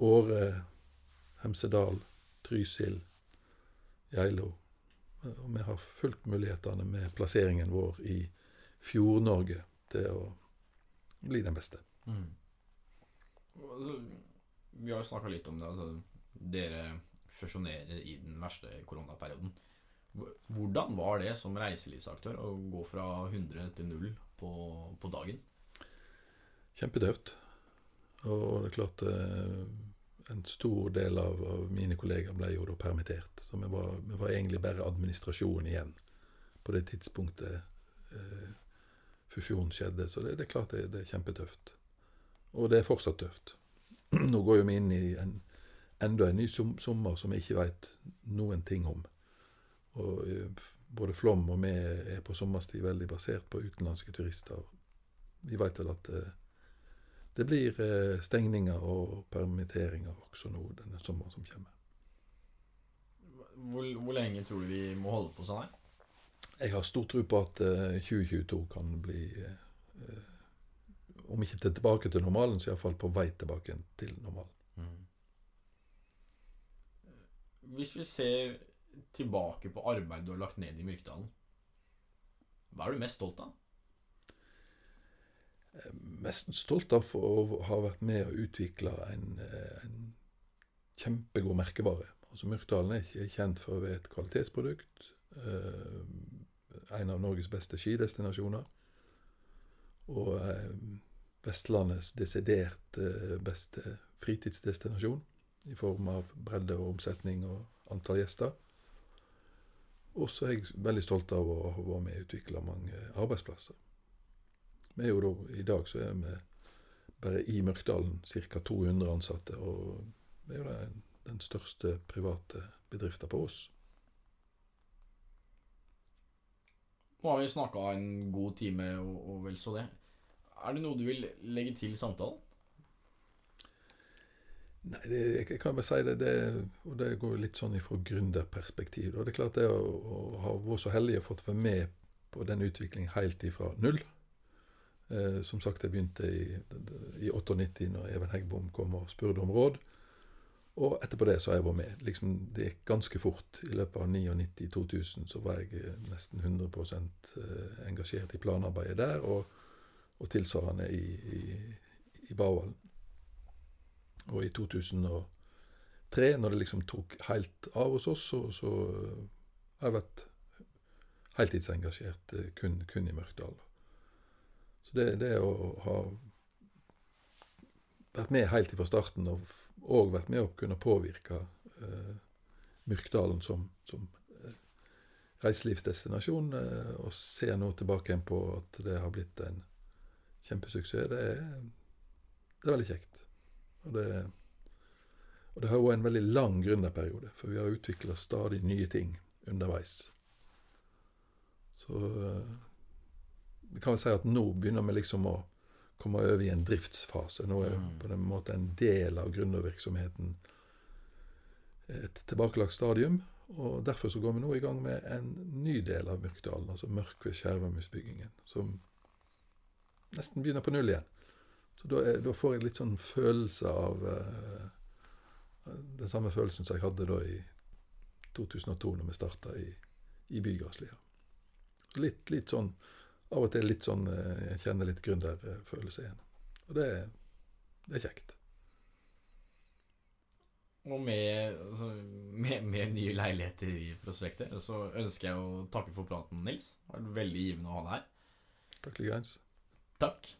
[SPEAKER 3] Åre, Hemsedal, Trysil, Geilo. Og vi har fulgt mulighetene med plasseringen vår i Fjord-Norge til å bli den beste.
[SPEAKER 1] Mm. Altså, vi har jo snakka litt om det. Altså, dere fusjonerer i den verste koronaperioden. Hvor- Hvordan var det som reiselivsaktør å gå fra 100 til 0 på, på dagen?
[SPEAKER 3] Kjempetøft. Og det er klart eh, En stor del av, av mine kollegaer ble jo da permittert. Så vi var, vi var egentlig bare administrasjon igjen på det tidspunktet eh, fusjonen skjedde. Så det, det er klart det, det er kjempetøft. Og det er fortsatt tøft. Nå går jo vi inn i en, enda en ny sommer som vi ikke veit noen ting om. Og eh, både Flåm og vi er på sommerstid veldig basert på utenlandske turister. Vi veit vel at eh, det blir eh, stengninger og permitteringer også nå denne sommeren som kommer.
[SPEAKER 1] Hvor, hvor lenge tror du vi må holde på sånn her?
[SPEAKER 3] Jeg har stor tro på at eh, 2022 kan bli Om ikke tilbake til normalen, så iallfall på vei tilbake til normalen.
[SPEAKER 1] Hvis vi ser tilbake på arbeidet du har lagt ned i Myrkdalen, hva er du mest stolt av?
[SPEAKER 3] Mest stolt av å ha vært med og utvikla en, eh, en kjempegod merkevare. Altså Myrkdalen er kjent for å være et kvalitetsprodukt. eh, en av Norges beste skidestinasjoner. Og eh, Vestlandets desidert beste fritidsdestinasjon i form av bredde og omsetning og antall gjester. Og så er jeg veldig stolt av å ha vært med og utvikla mange arbeidsplasser. Vi er jo da, I dag så er vi bare i Mørkdalen ca. 200 ansatte, og vi er jo den, den største private bedriften på Ås.
[SPEAKER 1] Nå har vi snakka en god time og, og vel så det. Er det noe du vil legge til samtalen?
[SPEAKER 3] Nei, det, jeg kan bare si det, det, og det går litt sånn ifra gründerperspektiv. Og det er klart det å, å ha vært så heldig å fått være med på den utviklingen helt ifra null. Eh, som sagt, jeg begynte i, i 98 når Even Heggbom kom og spurte om råd. Og etterpå det så har jeg vært med. Liksom, det gikk ganske fort. I løpet av 99-2000 så var jeg eh, nesten 100 eh, engasjert i planarbeidet der, og, og tilsvarende i, i, i Bavalen. Og i 2003, når det liksom tok helt av hos oss, så, så har jeg vært heltidsengasjert eh, kun, kun i Mørkdal. Så det, det å ha vært med helt fra starten og, òg vært med å kunne påvirke eh, Myrkdalen som, som eh, reiselivsdestinasjon, eh, og ser nå tilbake igjen på at det har blitt en kjempesuksess, det det er veldig kjekt. Og det, og det har vært en veldig lang gründerperiode, for vi har utvikla stadig nye ting underveis. Så eh, vi kan vel si at nå begynner vi liksom å komme over i en driftsfase. Nå er på den måte en del av gründervirksomheten et tilbakelagt stadium. Og derfor så går vi nå i gang med en ny del av Myrkdalen, altså Mørkved-Skjervøymusbyggingen, som nesten begynner på null igjen. Så da, er, da, får jeg litt sånn følelse av uh, Den samme følelsen som jeg hadde da i 2002, når vi starta i, i Bygasslia. Litt, litt sånn Av og til litt sånn uh, Jeg kjenner litt gründerfølelse igjen. Og det, det er kjekt.
[SPEAKER 1] Og med, altså, med, med, nye leiligheter i prospektet, så ønsker jeg å takke for praten, Nils. Det har vært veldig givende å ha deg her.
[SPEAKER 3] Takk likeens.
[SPEAKER 1] Takk.